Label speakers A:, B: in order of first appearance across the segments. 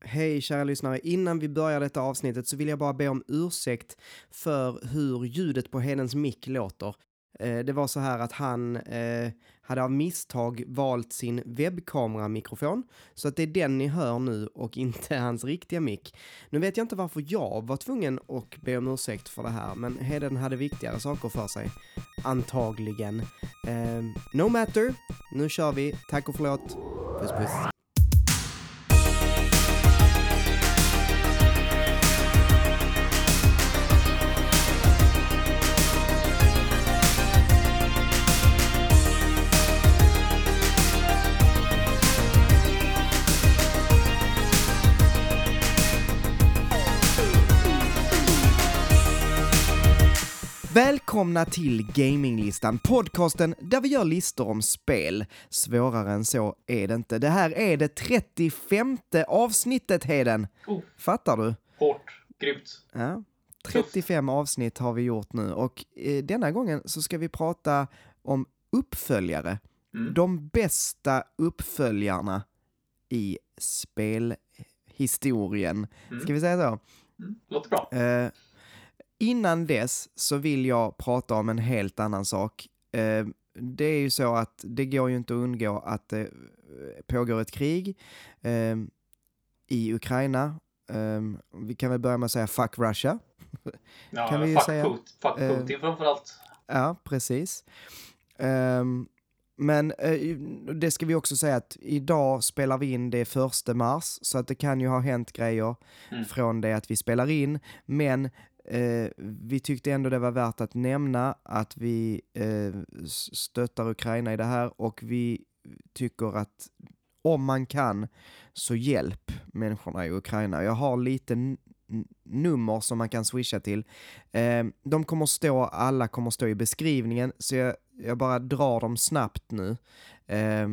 A: Hej kära lyssnare, innan vi börjar detta avsnittet så vill jag bara be om ursäkt för hur ljudet på Hedens mick låter. Eh, det var så här att han eh, hade av misstag valt sin webbkameramikrofon så att det är den ni hör nu och inte hans riktiga mick. Nu vet jag inte varför jag var tvungen att be om ursäkt för det här men Heden hade viktigare saker för sig. Antagligen. Eh, no matter, nu kör vi. Tack och förlåt. Puss puss. Välkomna till Gaminglistan, podcasten där vi gör listor om spel. Svårare än så är det inte. Det här är det 35 avsnittet, Heden.
B: Oh.
A: Fattar du?
B: Hårt, grymt.
A: Ja. 35 avsnitt har vi gjort nu och eh, denna gången så ska vi prata om uppföljare.
B: Mm.
A: De bästa uppföljarna i spelhistorien.
B: Mm.
A: Ska vi säga så?
B: Mm. Låter bra.
A: Eh, innan dess så vill jag prata om en helt annan sak. Eh, det är ju så att det går ju inte att undgå att det pågår ett krig eh, i Ukraina. Eh, vi kan väl börja med att säga fuck Russia.
B: Ja,
A: kan vi
B: fuck,
A: säga.
B: Put, fuck
A: Eh,
B: Putin framförallt.
A: Ja, precis. Ehm, men eh, det ska vi också säga att idag spelar vi in det första mars, så att det kan ju ha hänt grejer
B: Mm.
A: från det att vi spelar in. Men eh, vi tyckte ändå det var värt att nämna att vi eh, stöttar Ukraina i det här och vi tycker att om man kan så hjälp människorna i Ukraina. Jag har lite nummer som man kan swisha till. Eh, de kommer stå, alla kommer stå i beskrivningen, så jag, jag bara drar dem snabbt nu. Eh,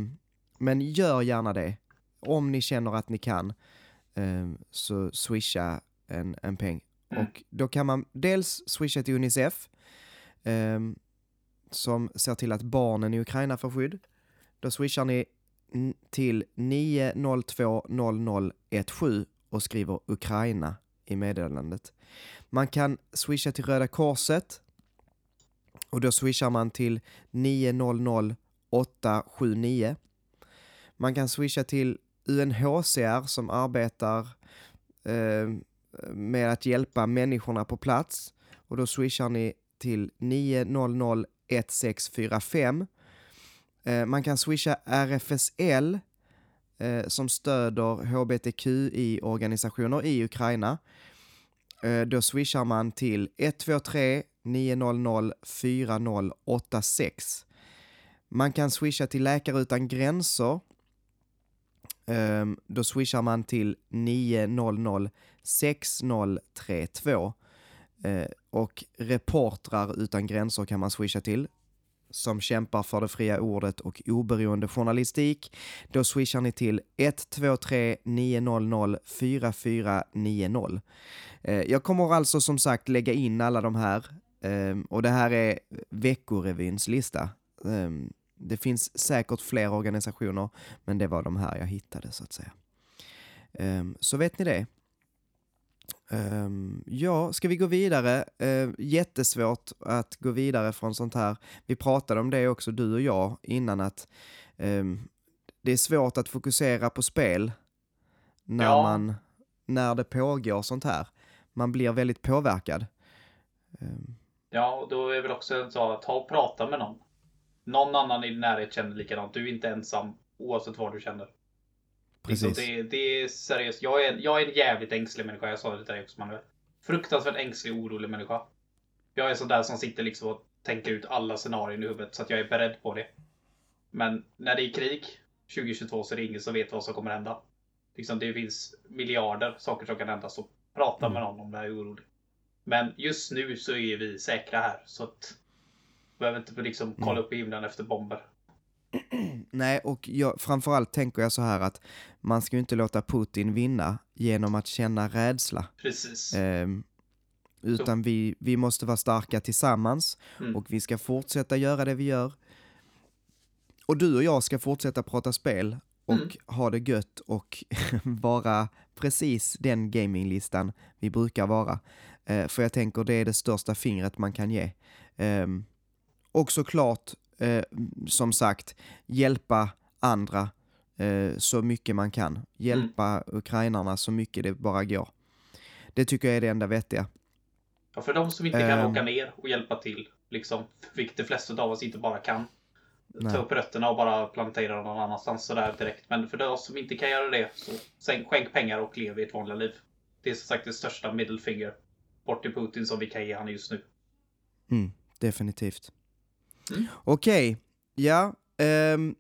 A: men gör gärna det. Om ni känner att ni kan, eh, så swisha en, en peng.
B: Mm.
A: Och då kan man dels swisha till Unicef, eh, som ser till att barnen i Ukraina får skydd. Då swishar ni till 9020017 och skriver Ukraina i meddelandet. Man kan swisha till Röda Korset och då swishar man till 900 879. Man kan swisha till UNHCR som arbetar eh, med att hjälpa människorna på plats och då swishar ni till 900 1645. Eh, man kan swisha RFSL eh, som stöder hbtqi-organisationer i Ukraina. Eh, då swishar man till 123 900 4086. Man kan swisha till Läkare Utan Gränser. Ehm, då swishar man till 900 6032. Eh, och Reportrar Utan Gränser kan man swisha till som kämpar för det fria ordet och oberoende journalistik. Då swishar ni till 123 900 4490. Eh, Jag kommer alltså som sagt lägga in alla de här eh, och det här är Veckorevyns lista. Eh, Det finns säkert fler organisationer, men det var de här jag hittade så att säga. Ehm, så vet ni det. Ehm, Ja, ska vi gå vidare? Eh, Jättesvårt att gå vidare från sånt här. Vi pratade om det också, du och jag, innan att ehm, det är svårt att fokusera på spel när,
B: Ja.
A: man, när det pågår sånt här. Man blir väldigt påverkad. Ehm,
B: Ja, och då är väl också så att ta och prata med någon. Någon annan i din närhet känner likadant. Du är inte ensam oavsett vad du känner.
A: Precis.
B: det, det är seriöst. Jag är, jag är en jävligt ängslig människa. Jag sa det till dig också Manuel. Fruktansvärt ängslig och orolig människa. Jag är sån där som sitter liksom och tänker ut alla scenarion i huvudet så att jag är beredd på det. Men när det är krig 2022 så är det ingen som vet vad som kommer hända. Liksom det finns miljarder saker som kan hända så prata
A: Mm.
B: med någon om det är orolig. Men just nu så är vi säkra här så att behöver inte liksom kolla
A: Mm.
B: upp i himlen efter bomber.
A: Nej, och jag, framförallt tänker jag så här att man ska ju inte låta Putin vinna genom att känna rädsla.
B: Precis.
A: Ehm, utan vi, vi måste vara starka tillsammans
B: Mm.
A: och vi ska fortsätta göra det vi gör. Och du och jag ska fortsätta prata spel och
B: Mm.
A: ha det gött och vara precis den gaminglistan vi brukar vara. Eh, för jag tänker det är det största fingret man kan ge. Ehm, och såklart, eh, som sagt, hjälpa andra eh, så mycket man kan. Hjälpa ukrainarna så mycket det bara går. Det tycker jag är det enda vettiga.
B: Ja, för de som inte kan
A: Ehm.
B: åka ner och hjälpa till, liksom, vilket de flesta av oss inte bara kan.
A: Nej.
B: Ta upp rötterna och bara plantera dem någon annanstans sådär direkt. Men för de som inte kan göra det, så skänk pengar och lev ett vanligt liv. Det är som sagt det största middle finger bort till Putin som vi kan ge han just nu.
A: Mm, definitivt.
B: Mm.
A: Okej, ja. ehm,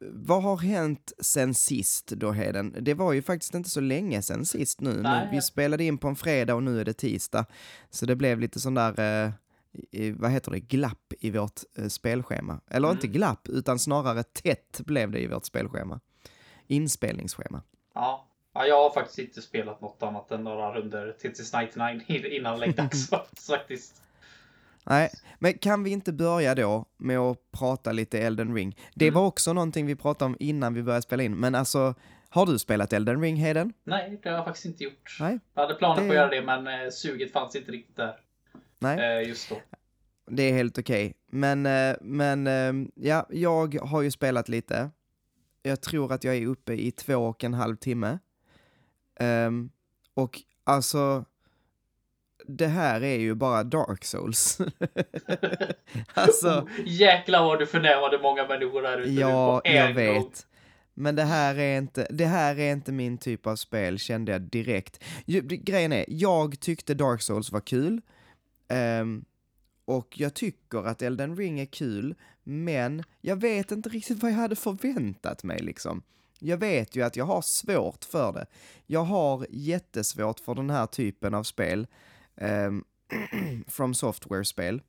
A: vad har hänt sen sist då Heden? Det var ju faktiskt inte så länge sen sist nu. nu. Vi spelade in på en fredag och nu är det tisdag. Så det blev lite sån där, i- vad heter det, glapp i vårt eh, spelschema. Eller
B: Mm.
A: inte glapp, utan snarare tätt blev det i vårt spelschema. Inspelningsschema.
B: Ja. ja, jag har faktiskt inte spelat något annat än några runder TTS 99 innan läggdags faktiskt.
A: Nej, men kan vi inte börja då med att prata lite Elden Ring? Det
B: Mm.
A: var också någonting vi pratade om innan vi började spela in, men alltså, har du spelat Elden Ring, Heden?
B: Nej, det har jag faktiskt inte gjort.
A: Nej.
B: Jag hade planer på
A: Det-
B: att göra det, men eh, suget fanns inte riktigt där
A: Nej,
B: eh, just då.
A: det är helt okej. Men, eh, men eh, ja, jag har ju spelat lite. Jag tror att jag är uppe i två och en halv timme. Ehm, och alltså, det här är ju bara Dark Souls. alltså,
B: Oh, jäklar vad du förnärmade många människor där ute nu
A: Ja,
B: på en
A: jag
B: gång.
A: vet. Men det här, är inte, det här är inte min typ av spel, kände jag direkt. Grejen är, jag tyckte Dark Souls var kul. ehm, och jag tycker att Elden Ring är kul, men jag vet inte riktigt vad jag hade förväntat mig liksom. Jag vet ju att jag har svårt för det. Jag har jättesvårt för den här typen av spel. Um, from software-spel.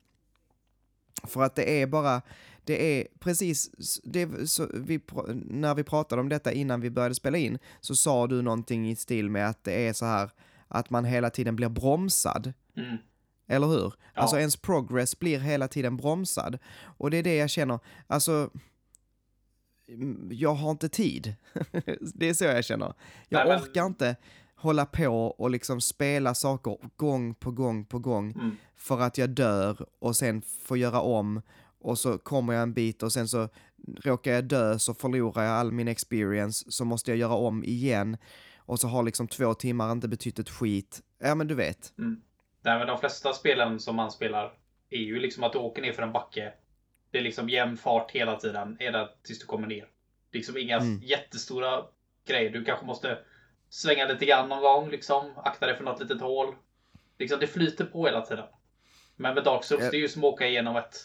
A: För att det är bara, det är precis, det vi, när vi pratade om detta innan vi började spela in, så sa du någonting i stil med att det är så här, att man hela tiden blir bromsad.
B: Mm.
A: Eller hur?
B: Ja.
A: Alltså ens progress blir hela tiden bromsad. Och det är det jag känner, alltså, mm, jag har inte tid. det är så jag känner. Jag
B: Nej, men-
A: orkar inte hålla på och liksom spela saker gång på gång på gång
B: Mm.
A: för att jag dör och sen får göra om och så kommer jag en bit och sen så råkar jag dö så förlorar jag all min experience så måste jag göra om igen och så har liksom två timmar inte betytt ett skit. Ja men du vet.
B: Mm. Nej, men de flesta spelen som man spelar är ju liksom att du åker ner för en backe. Det är liksom jämn fart hela tiden, ända tills du kommer ner. Liksom inga
A: Mm.
B: jättestora grejer. Du kanske måste svänga lite grann någon gång, liksom. Akta dig för något litet hål. Liksom, det flyter på hela tiden. Men med Dark Souls,
A: Ja.
B: det är ju som att åka igenom ett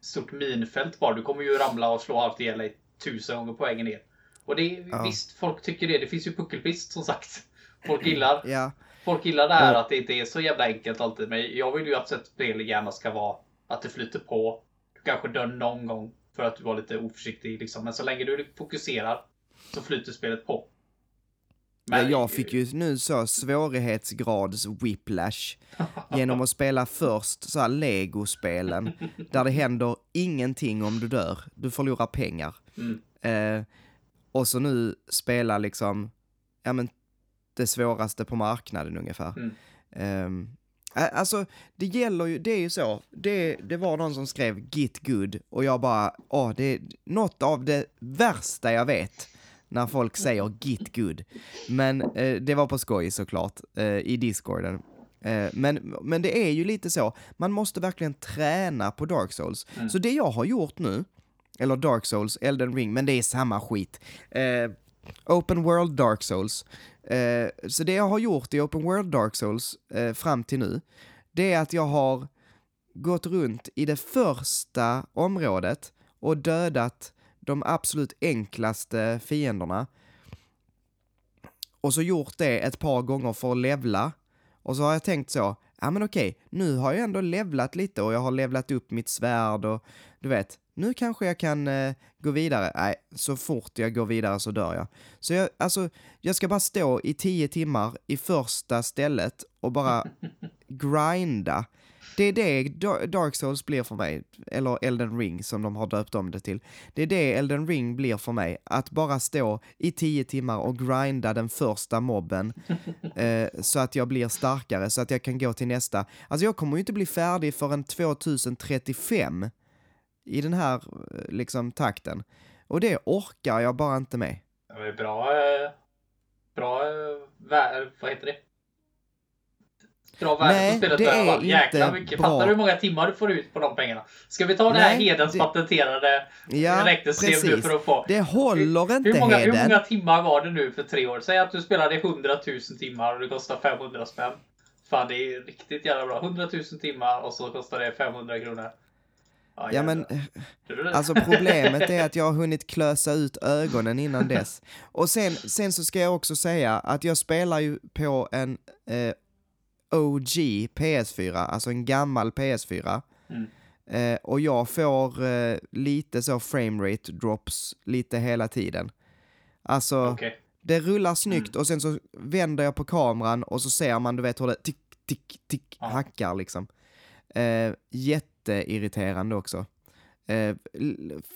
B: stort minfält bara. Du kommer ju ramla och slå halvt ihjäl dig tusen gånger på vägen ner. Och det är,
A: Ja.
B: visst, folk tycker det. Det finns ju puckelpist som sagt. Folk gillar
A: Ja,
B: Folk gillar det här
A: Ja.
B: att det inte är så jävla enkelt alltid. Men jag vill ju att ett spel gärna ska vara att det flyter på. Du kanske dör någon gång för att du var lite oförsiktig. Liksom. Men så länge du fokuserar så flyter spelet på.
A: Ja, jag fick ju nu så svårighetsgrads whiplash genom att spela först så här Lego-spelen där det händer ingenting om du dör. Du förlorar pengar.
B: Mm.
A: Eh, och så nu spela liksom, ja men det svåraste på marknaden ungefär.
B: Mm.
A: Ä- alltså, det gäller ju, det är ju så, det, det var någon som skrev git good och jag bara, åh, det är något av det värsta jag vet när folk säger git good. Men eh, det var på skoj såklart, eh, i discorden. Eh, men, men det är ju lite så, man måste verkligen träna på Dark Souls.
B: Mm.
A: Så det jag har gjort nu, eller Dark Souls, Elden Ring, men det är samma skit. Eh, Open World Dark Souls. Eh, så det jag har gjort i Open World Dark Souls fram till nu, det är att jag har gått runt i det första området och dödat de absolut enklaste fienderna. Och så gjort det ett par gånger för att levla. Och så har jag tänkt så, ja men okej, nu har jag ändå levlat lite och jag har levlat upp mitt svärd och du vet, nu kanske jag kan eh, gå vidare. Nej, så fort jag går vidare så dör jag. Så jag, alltså, jag ska bara stå i tio timmar i första stället och bara grinda det är det Da- Dark Souls blir för mig, eller Elden Ring som de har döpt om det till. Det är det Elden Ring blir för mig, att bara stå i tio timmar och grinda den första mobben eh, så att jag blir starkare, så att jag kan gå till nästa. Alltså jag kommer ju inte bli färdig förrän 2035 i den här eh, liksom takten. Och det orkar jag bara inte med.
B: Det är bra, eh, bra, eh, vad heter det? Bra värde
A: Nej,
B: på spelet.
A: det är inte
B: Jäklar mycket.
A: bra.
B: Fattar du hur många timmar du får ut på de pengarna? Ska vi ta det här
A: Nej,
B: Hedens
A: det-
B: patenterade
A: Ja,
B: räknesystem nu för att få...
A: Det håller inte
B: Hur många, hur
A: Heden.
B: många timmar var det nu för tre år? Säg att du spelade 100 000 timmar och det kostar 500 spänn. Fan, det är riktigt jävla bra. 100 000 timmar och så kostar det 500 kronor.
A: Ja men. Alltså problemet är att jag har hunnit klösa ut ögonen innan dess. Och sen, sen så ska jag också säga att jag spelar ju på en eh, OG PS4, alltså en gammal PS4.
B: Mm.
A: Eh, och jag får eh, lite så framerate drops lite hela tiden. Alltså,
B: Okej.
A: det rullar snyggt och sen så vänder jag på kameran och så ser man, du vet hur det tick, tick, tick
B: Ja.
A: hackar liksom. Eh, jätteirriterande också. Eh,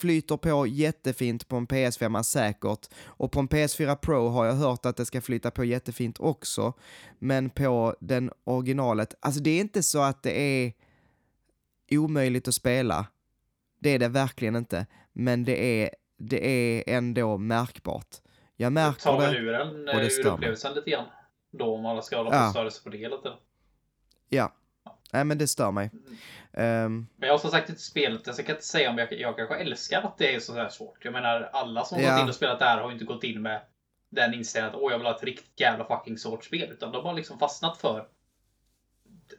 A: flyter på jättefint på en PS5 säkert och på en PS4 Pro har jag hört att det ska flyta på jättefint också. Men på den originalet, alltså det är inte så att det är omöjligt att spela. Det är det verkligen inte. Men det är, det är ändå märkbart. Jag märker
B: tar
A: det.
B: ur en
A: och det
B: eh, ur upplevelsen lite grann. Då om alla ska hålla på
A: Ja.
B: och störa sig på det hela tiden.
A: Ja. Nej men det stör mig. Ehm,
B: Men jag har som sagt inte spelat det så jag kan inte säga om jag, jag kanske älskar att det är så här svårt. Jag menar alla som
A: Ja.
B: gått in och spelat det här har ju inte gått in med den inställningen att åh jag vill ha ett riktigt jävla fucking svårt spel. Utan de har liksom fastnat för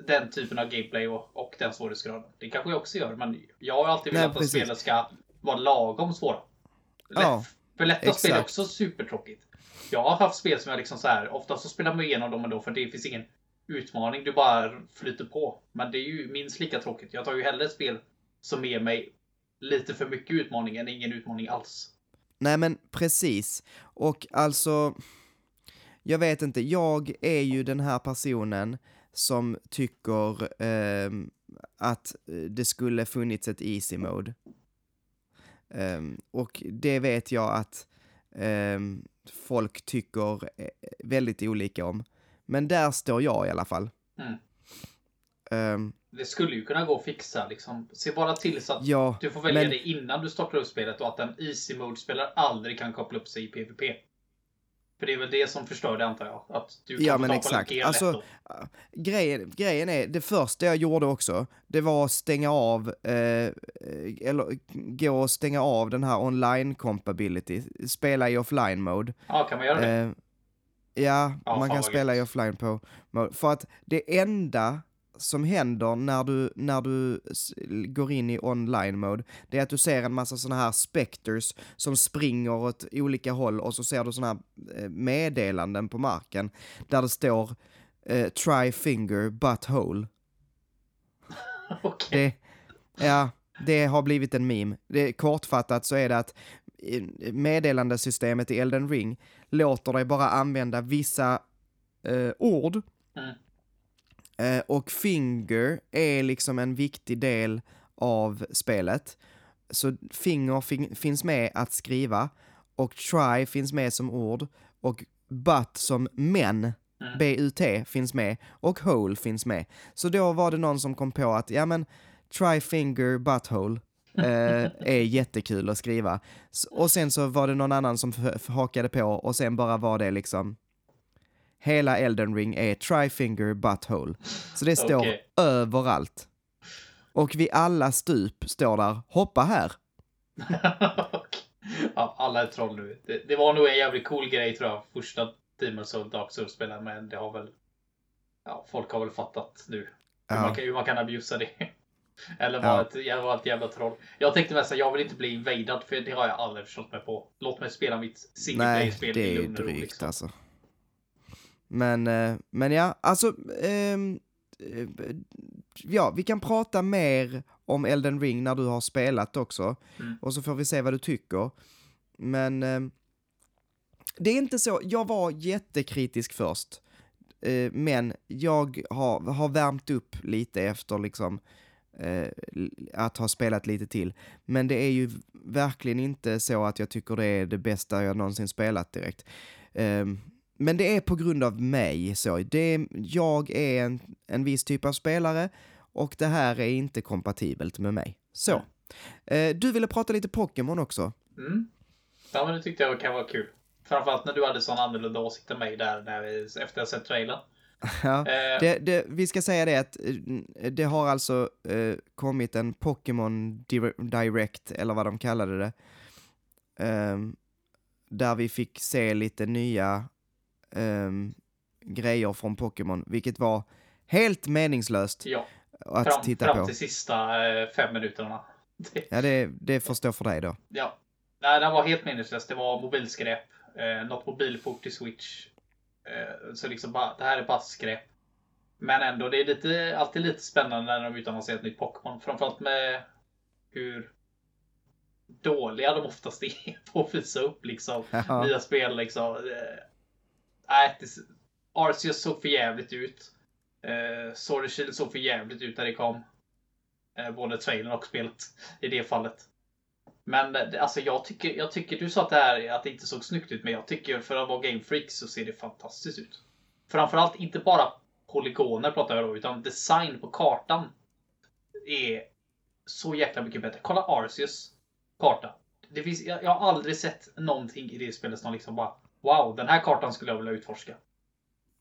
B: den typen av gameplay och, och den svårighetsgraden. Det kanske jag också gör men jag har alltid velat att spelen ska vara lagom svåra. Lätt,
A: Ja,
B: för lätta spel är också supertråkigt. Jag har haft spel som jag liksom så här, ofta så spelar man igenom dem ändå för det finns ingen utmaning, du bara flyter på. Men det är ju minst lika tråkigt. Jag tar ju hellre ett spel som ger mig lite för mycket utmaning än ingen utmaning alls.
A: Nej men precis. Och alltså, jag vet inte, jag är ju den här personen som tycker eh, att det skulle funnits ett easy mode. Eh, och det vet jag att eh, folk tycker eh, väldigt olika om. Men där står jag i alla fall.
B: Mm.
A: Ehm,
B: Det skulle ju kunna gå att fixa liksom. Se bara till så att
A: ja,
B: du får välja
A: men-
B: det innan du startar upp spelet och att en easy mode spelare aldrig kan koppla upp sig i PVP. För det är väl det som förstör det antar jag. Att du kan
A: Ja, men exakt. Alltså,
B: då.
A: grejen, grejen är, det första jag gjorde också, det var att stänga av, eh, eller gå och stänga av den här online compatibility, spela i offline mode.
B: Ja, kan man göra det?
A: Eh, ja,
B: Ja,
A: man kan spela i offline på. För att det enda som händer när du, när du går in i online mode, det är att du ser en massa sådana här specters som springer åt olika håll och så ser du sådana här eh, meddelanden på marken där det står eh, try finger butthole.
B: Okej.
A: Det, ja, det har blivit en meme. Det, kortfattat så är det att meddelandesystemet i Elden Ring låter dig bara använda vissa eh, ord.
B: Mm.
A: Eh, och finger är liksom en viktig del av spelet. Så finger fin- finns med att skriva och try finns med som ord och but som men,
B: Mm.
A: B-U-T finns med och hole finns med. Så då var det någon som kom på att, ja men, try finger butthole eh, är jättekul att skriva. Och sen så var det någon annan som hakade på och sen bara var det liksom Hela Elden Ring är try finger butthole. Så det står
B: Okej.
A: överallt. Och vid alla stup står där hoppa här.
B: ja, alla är troll nu. Det, det var nog en jävligt cool grej tror jag. Första Demon's Soul Dark Souls spelaren men det har väl... Ja, folk har väl fattat nu. Hur,
A: Ja.
B: man, kan, hur man kan abusa det. Eller
A: Ja.
B: vara ett, jag var ett jävla troll. Jag tänkte mest att jag vill inte bli invadad för det har jag aldrig förstått mig på. Låt mig spela mitt single
A: Nej,
B: play-spel
A: det är ju drygt
B: Liksom.
A: alltså. Men, eh, men ja, alltså, ehm, eh, ja, vi kan prata mer om Elden Ring när du har spelat också.
B: Mm.
A: Och så får vi se vad du tycker. Men ehm, det är inte så, jag var jättekritisk först. eh, men jag har, har värmt upp lite efter liksom eh, att ha spelat lite till. Men det är ju verkligen inte så att jag tycker det är det bästa jag någonsin spelat direkt. Eh, men det är på grund av mig så. Det jag är en, en viss typ av spelare och det här är inte kompatibelt med mig. Så. Eh, du ville prata lite Pokémon också.
B: Mm. Ja, men det tyckte jag kan vara kul. Framförallt när du hade sån annorlunda åsikt än mig där när vi, efter jag sett trailern.
A: Ja,
B: Eh.
A: det, det, vi ska säga det att eh, det har alltså eh, kommit en Pokémon Dir- Direct, eller vad de kallade det, ehm, där vi fick se lite nya ehm, grejer från Pokémon, vilket var helt meningslöst
B: Ja,
A: att
B: fram,
A: titta
B: fram
A: på.
B: till sista eh, fem minuterna. Det,
A: Ja, det, det stå för dig då.
B: ja. Nej, den var helt meningslös. Det var mobilskräp. Eh, något mobilport till Switch. Eh, så liksom bara, det här är bara skräp. Men ändå, det är lite, alltid lite spännande när de utannonserar ett nytt Pokémon. Framförallt med hur dåliga de oftast är på att visa upp liksom
A: Ja.
B: nya spel liksom. Det, Arceus såg för jävligt ut. Eh, Sword Shield såg för jävligt ut när det kom. Eh, både trailern och spelet i det fallet. Men eh, alltså jag tycker, jag tycker, du sa att det här att det inte såg snyggt ut, men jag tycker för att vara Game Freak så ser det fantastiskt ut. Framförallt inte bara polygoner pratar jag då, utan design på kartan är så jäkla mycket bättre. Kolla Arceus karta. Det finns, jag, jag har aldrig sett någonting i det spelet som liksom bara Wow, den här kartan skulle jag vilja utforska.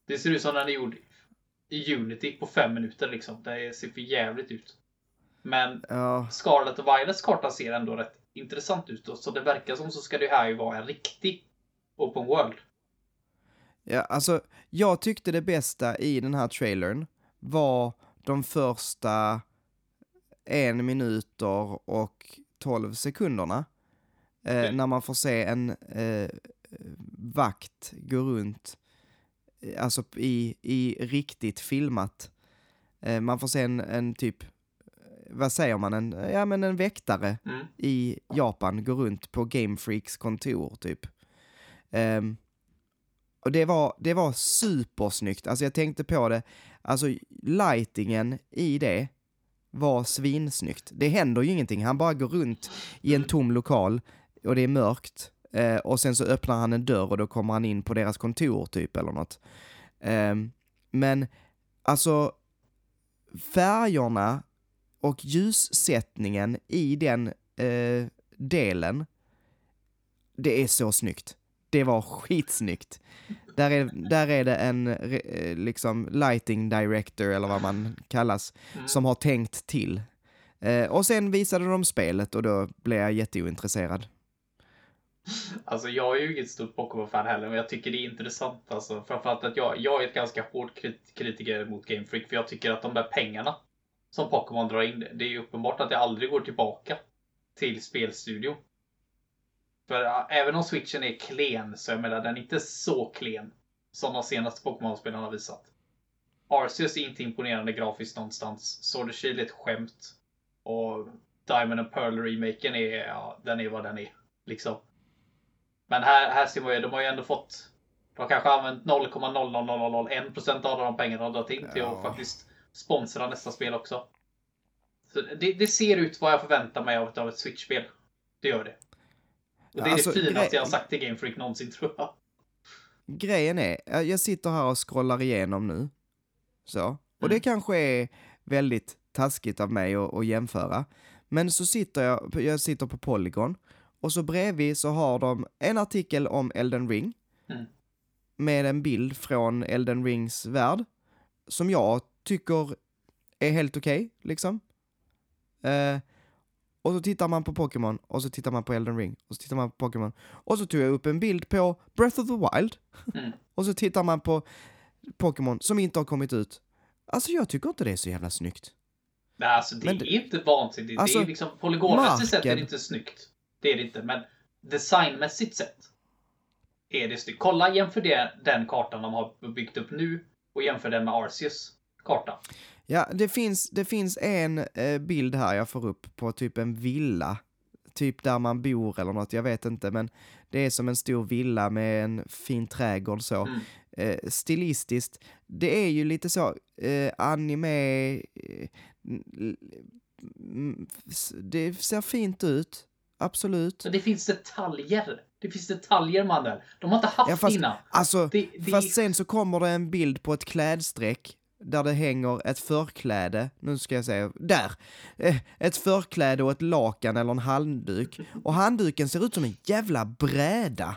B: Det ser ut som den är gjord i Unity på fem minuter liksom. Det ser för jävligt ut. Men
A: Ja,
B: Scarlet och Violets karta ser ändå rätt intressant ut. Så det verkar som så ska det här ju vara en riktig Open World.
A: ja, alltså jag tyckte det bästa i den här trailern var de första en minuter och 12 sekunderna. Eh,
B: Okej.
A: När man får se en eh, vakt gå runt, eh, alltså i, i riktigt filmat. Eh, man får se en, en typ, vad säger man, en, ja men en väktare
B: Mm.
A: i Japan gå runt på Game Freaks kontor typ. Ehm, och det var, det var supersnyggt, alltså jag tänkte på det, alltså lightingen i det var svinsnyggt. Det händer ju ingenting, han bara går runt i en tom lokal och det är mörkt eh, och sen så öppnar han en dörr och då kommer han in på deras kontor typ eller något. Ehm, men alltså färgerna och ljussättningen i den eh, delen, det är så snyggt. Det var skitsnyggt. Där är, där är det en eh, liksom lighting director eller vad man kallas
B: Mm.
A: som har tänkt till. Eh, och sen visade de spelet och då blev jag jätteointresserad.
B: Alltså jag är ju inget stort Pokémon-fan heller, men jag tycker det är intressant. Alltså, framförallt att jag, jag är ett ganska hård krit- kritiker mot Game Freak, för jag tycker att de där pengarna som Pokémon drar in, det är ju uppenbart att det aldrig går tillbaka till spelstudion. För ja, även om switchen är klen, så jag menar den är inte så klen som de senaste Pokémon-spelen har visat. Arceus är inte imponerande grafiskt någonstans. Sword and Shield är ett skämt. Och Diamond and Pearl-remaken är, ja, den är vad den är. Liksom. Men här, här ser man ju, de har ju ändå fått de har kanske använt 0,00001% av de pengarna de dragit in till
A: Ja.
B: att faktiskt sponsra nästa spel också. Så det, det ser ut vad jag förväntar mig av, ett- av ett Switch-spel. Det gör det. Och det är
A: Alltså,
B: det finaste jag har sagt till Game Freak någonsin tror jag.
A: Grejen är, jag sitter här och scrollar igenom nu. Så. Och det
B: Mm.
A: kanske är väldigt taskigt av mig att, att jämföra. Men så sitter jag, jag sitter på Polygon och så bredvid så har de en artikel om Elden Ring.
B: Mm.
A: Med en bild från Elden Rings värld. Som jag tycker är helt okej, liksom. Eh, och så tittar man på Pokémon och så tittar man på Elden Ring och så tittar man på Pokémon. Och så tog jag upp en bild på Breath of the Wild.
B: Mm.
A: och så tittar man på Pokémon som inte har kommit ut. Alltså jag tycker inte det är så jävla snyggt.
B: Nej, alltså det
A: Men
B: är inte vansinnigt.
A: Alltså,
B: det är liksom polygonmässigt sett är det inte snyggt. Det är det inte. Men designmässigt sett är det snyggt. Kolla, jämför det, den kartan de har byggt upp nu och jämför den med Arceus karta.
A: Ja, det finns, det finns en eh, bild här jag får upp på typ en villa. Typ där man bor eller något, jag vet inte, men det är som en stor villa med en fin trädgård så.
B: Mm.
A: eh, stilistiskt, det är ju lite så, eh, anime, eh, det ser fint ut, absolut.
B: Så det finns detaljer. Det finns detaljer mannen. De har inte haft
A: Ja, fast-
B: innan.
A: Alltså,
B: Det, det
A: fast sen så kommer det en bild på ett klädstreck där det hänger ett förkläde, nu ska jag säga, där! Eh, Ett förkläde och ett lakan eller en handduk. Och handduken ser ut som en jävla bräda.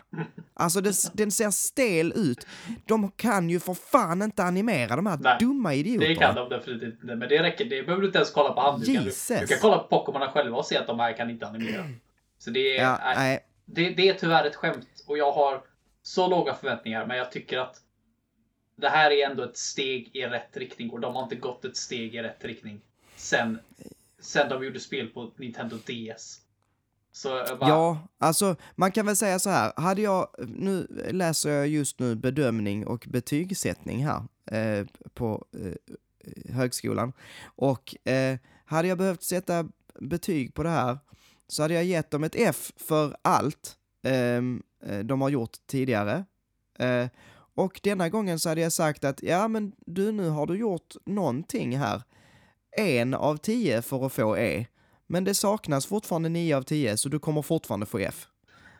A: Alltså det, den ser stel ut. De kan ju för fan inte animera de här
B: Nej,
A: dumma idioterna.
B: Det kan de definitivt inte. Men det räcker. Det behöver du inte ens kolla på handduken. Du,
A: Jesus.
B: du kan kolla på Pokémon själva och se att de här kan inte animera. Så det är,
A: Ja,
B: nej. det, det är tyvärr ett skämt. Och jag har så låga förväntningar. Men jag tycker att det här är ändå ett steg i rätt riktning. Och de har inte gått ett steg i rätt riktning. Sen, sen de gjorde spel på Nintendo DS. Så bara,
A: Ja, alltså man kan väl säga så här, hade jag, nu läser jag just nu bedömning och betygssättning här eh, på eh, högskolan och eh, hade jag behövt sätta betyg på det här så hade jag gett dem ett F för allt ehm, eh, de har gjort tidigare. Eh, och denna gången så hade jag sagt att ja men du nu har du gjort någonting här. En av tio för att få E. Men det saknas fortfarande 9 av 10 så du kommer fortfarande få F.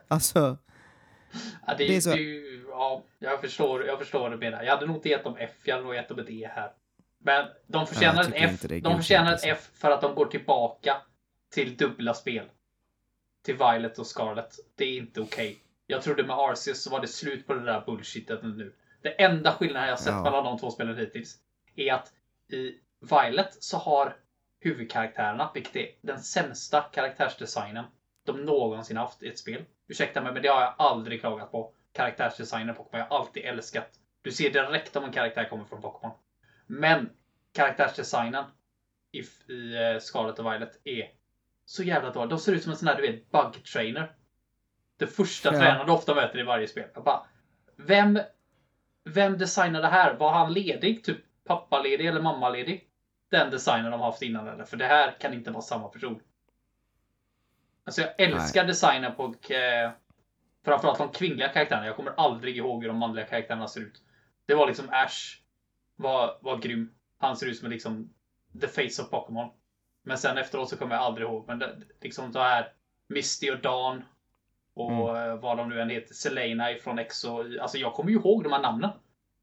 A: Alltså,
B: Ja, det,
A: Det är så-
B: ju, ja, jag förstår, jag förstår vad du menar. Jag hade nog inte gett dem F, jag hade nog gett dem ett E här. Men de förtjänar ett F. De förtjänar ett. F för att de går tillbaka till dubbla spel. Till Violet och Scarlet. Det är inte okej. Jag trodde med Arceus så var det slut på det där bullshitet nu. Det enda skillnaden jag sett
A: Ja.
B: mellan de två spelen hittills är att i Violet så har huvudkaraktärerna, vilket är den sämsta karaktärsdesignen de någonsin haft i ett spel. Ursäkta mig, men det har jag aldrig klagat på. Karaktärsdesignen Pokémon. Jag har alltid älskat. Du ser direkt om en karaktär kommer från Pokémon. Men karaktärsdesignen i, i eh, Scarlet och Violet är så jävla dålig. De ser ut som en sån här, du vet, bug trainer. Det första
A: Ja.
B: tränaren ofta möter i varje spel. Jag bara, vem, vem designade det här? Var han ledig? Typ pappaledig eller mammaledig? Den designen de haft innan eller? För det här kan inte vara samma person. Alltså jag älskar designen på eh, framförallt de kvinnliga karaktärerna. Jag kommer aldrig ihåg hur de manliga karaktärerna ser ut. Det var liksom Ash var, var grym. Han ser ut som liksom the face of Pokémon. Men sen efteråt så kommer jag aldrig ihåg. Men det, liksom så här Misty och Dawn och eh, vad de nu än heter. Selena ifrån Exo. Alltså jag kommer ju ihåg de här namnen.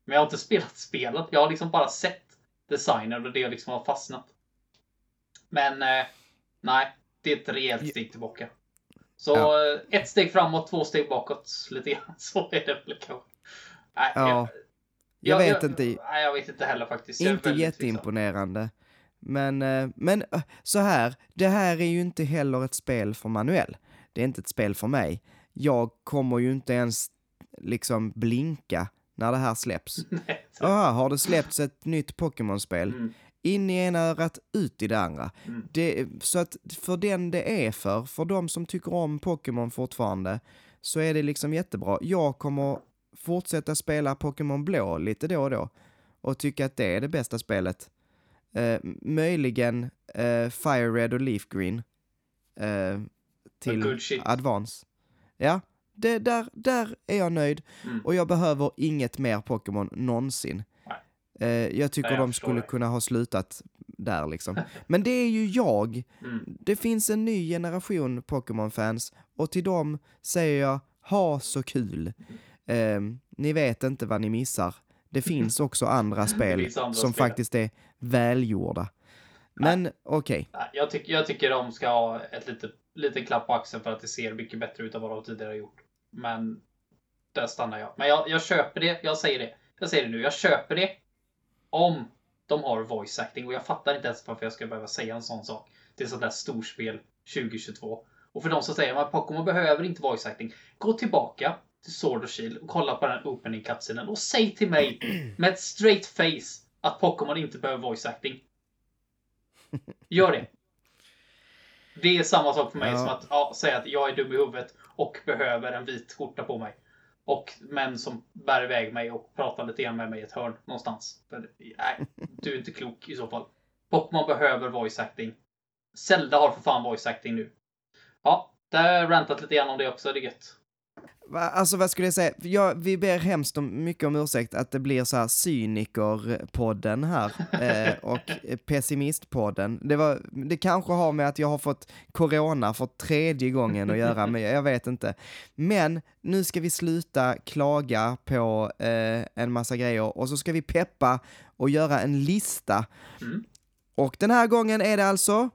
B: Men jag har inte spelat spelet. Jag har liksom bara sett designen och det liksom har fastnat. Men eh, nej, det är ett rejält steg tillbaka. Så
A: Ja.
B: eh, ett steg framåt, två steg bakåt. Lite grann så är det väl kanske. Nej,
A: ja. Jag vet inte.
B: Nej, jag vet inte heller faktiskt. Jag
A: Inte jätteimponerande. Men, eh, men så här, det här är ju inte heller ett spel för Manuel. Det är inte ett spel för mig. Jag kommer ju inte ens liksom blinka när det här släpps.
B: Nej,
A: Aha, har det släppts ett nytt Pokémon-spel?
B: Mm.
A: In i ena örat, ut i det andra.
B: Mm.
A: Det, så att för den det är för, för de som tycker om Pokémon fortfarande, så är det liksom jättebra. Jag kommer fortsätta spela Pokémon Blå lite då och då och tycka att det är det bästa spelet. Eh, möjligen eh, Fire Red och Leaf Green eh, till. Advance. Ja, det, där, där är jag nöjd
B: Mm.
A: och jag behöver inget mer Pokémon någonsin. Eh, jag tycker
B: Nej, jag
A: de skulle
B: det.
A: kunna ha slutat där liksom. Men det är ju jag.
B: Mm.
A: Det finns en ny generation Pokémon-fans och till dem säger jag ha så kul. Eh, ni vet inte vad ni missar. Det finns också andra spel
B: andra
A: som
B: spel.
A: faktiskt är välgjorda. Men okej,
B: Nej, Jag, tycker, jag tycker de ska ha ett litet, liten klapp på axeln för att det ser mycket bättre ut än vad de tidigare har gjort. Men där stannar jag. Men jag, jag köper det. Jag säger det. Jag säger det nu. Jag köper det. Om de har voice acting. Och jag fattar inte ens varför jag ska behöva säga en sån sak. Det är sånt där storspel 2022. Och för de som säger att Pokémon behöver inte voice acting. Gå tillbaka till Sword och Shield och kolla på den opening cutscenen och säg till mig med ett straight face att Pokémon inte behöver voice acting. Gör det. Det är samma sak för mig
A: Ja.
B: som att ja, säga att jag är dum i huvudet och behöver en vit skjorta på mig. Och män som bär iväg mig och pratar lite grann med mig i ett hörn någonstans. För, nej, du är inte klok i så fall. Pokémon behöver voice acting. Zelda har för fan voice acting nu. Ja, där har jag rantat lite grann om det också. Det är gött.
A: Va, alltså vad skulle jag säga? Jag, vi ber hemskt om, mycket om ursäkt att det blir så här cyniker-podden här eh, och pessimistpodden. Det, var, det kanske har med att jag har fått corona för tredje gången att göra, men jag vet inte. Men nu ska vi sluta klaga på eh, en massa grejer och så ska vi peppa och göra en lista.
B: Mm.
A: Och den här gången är det alltså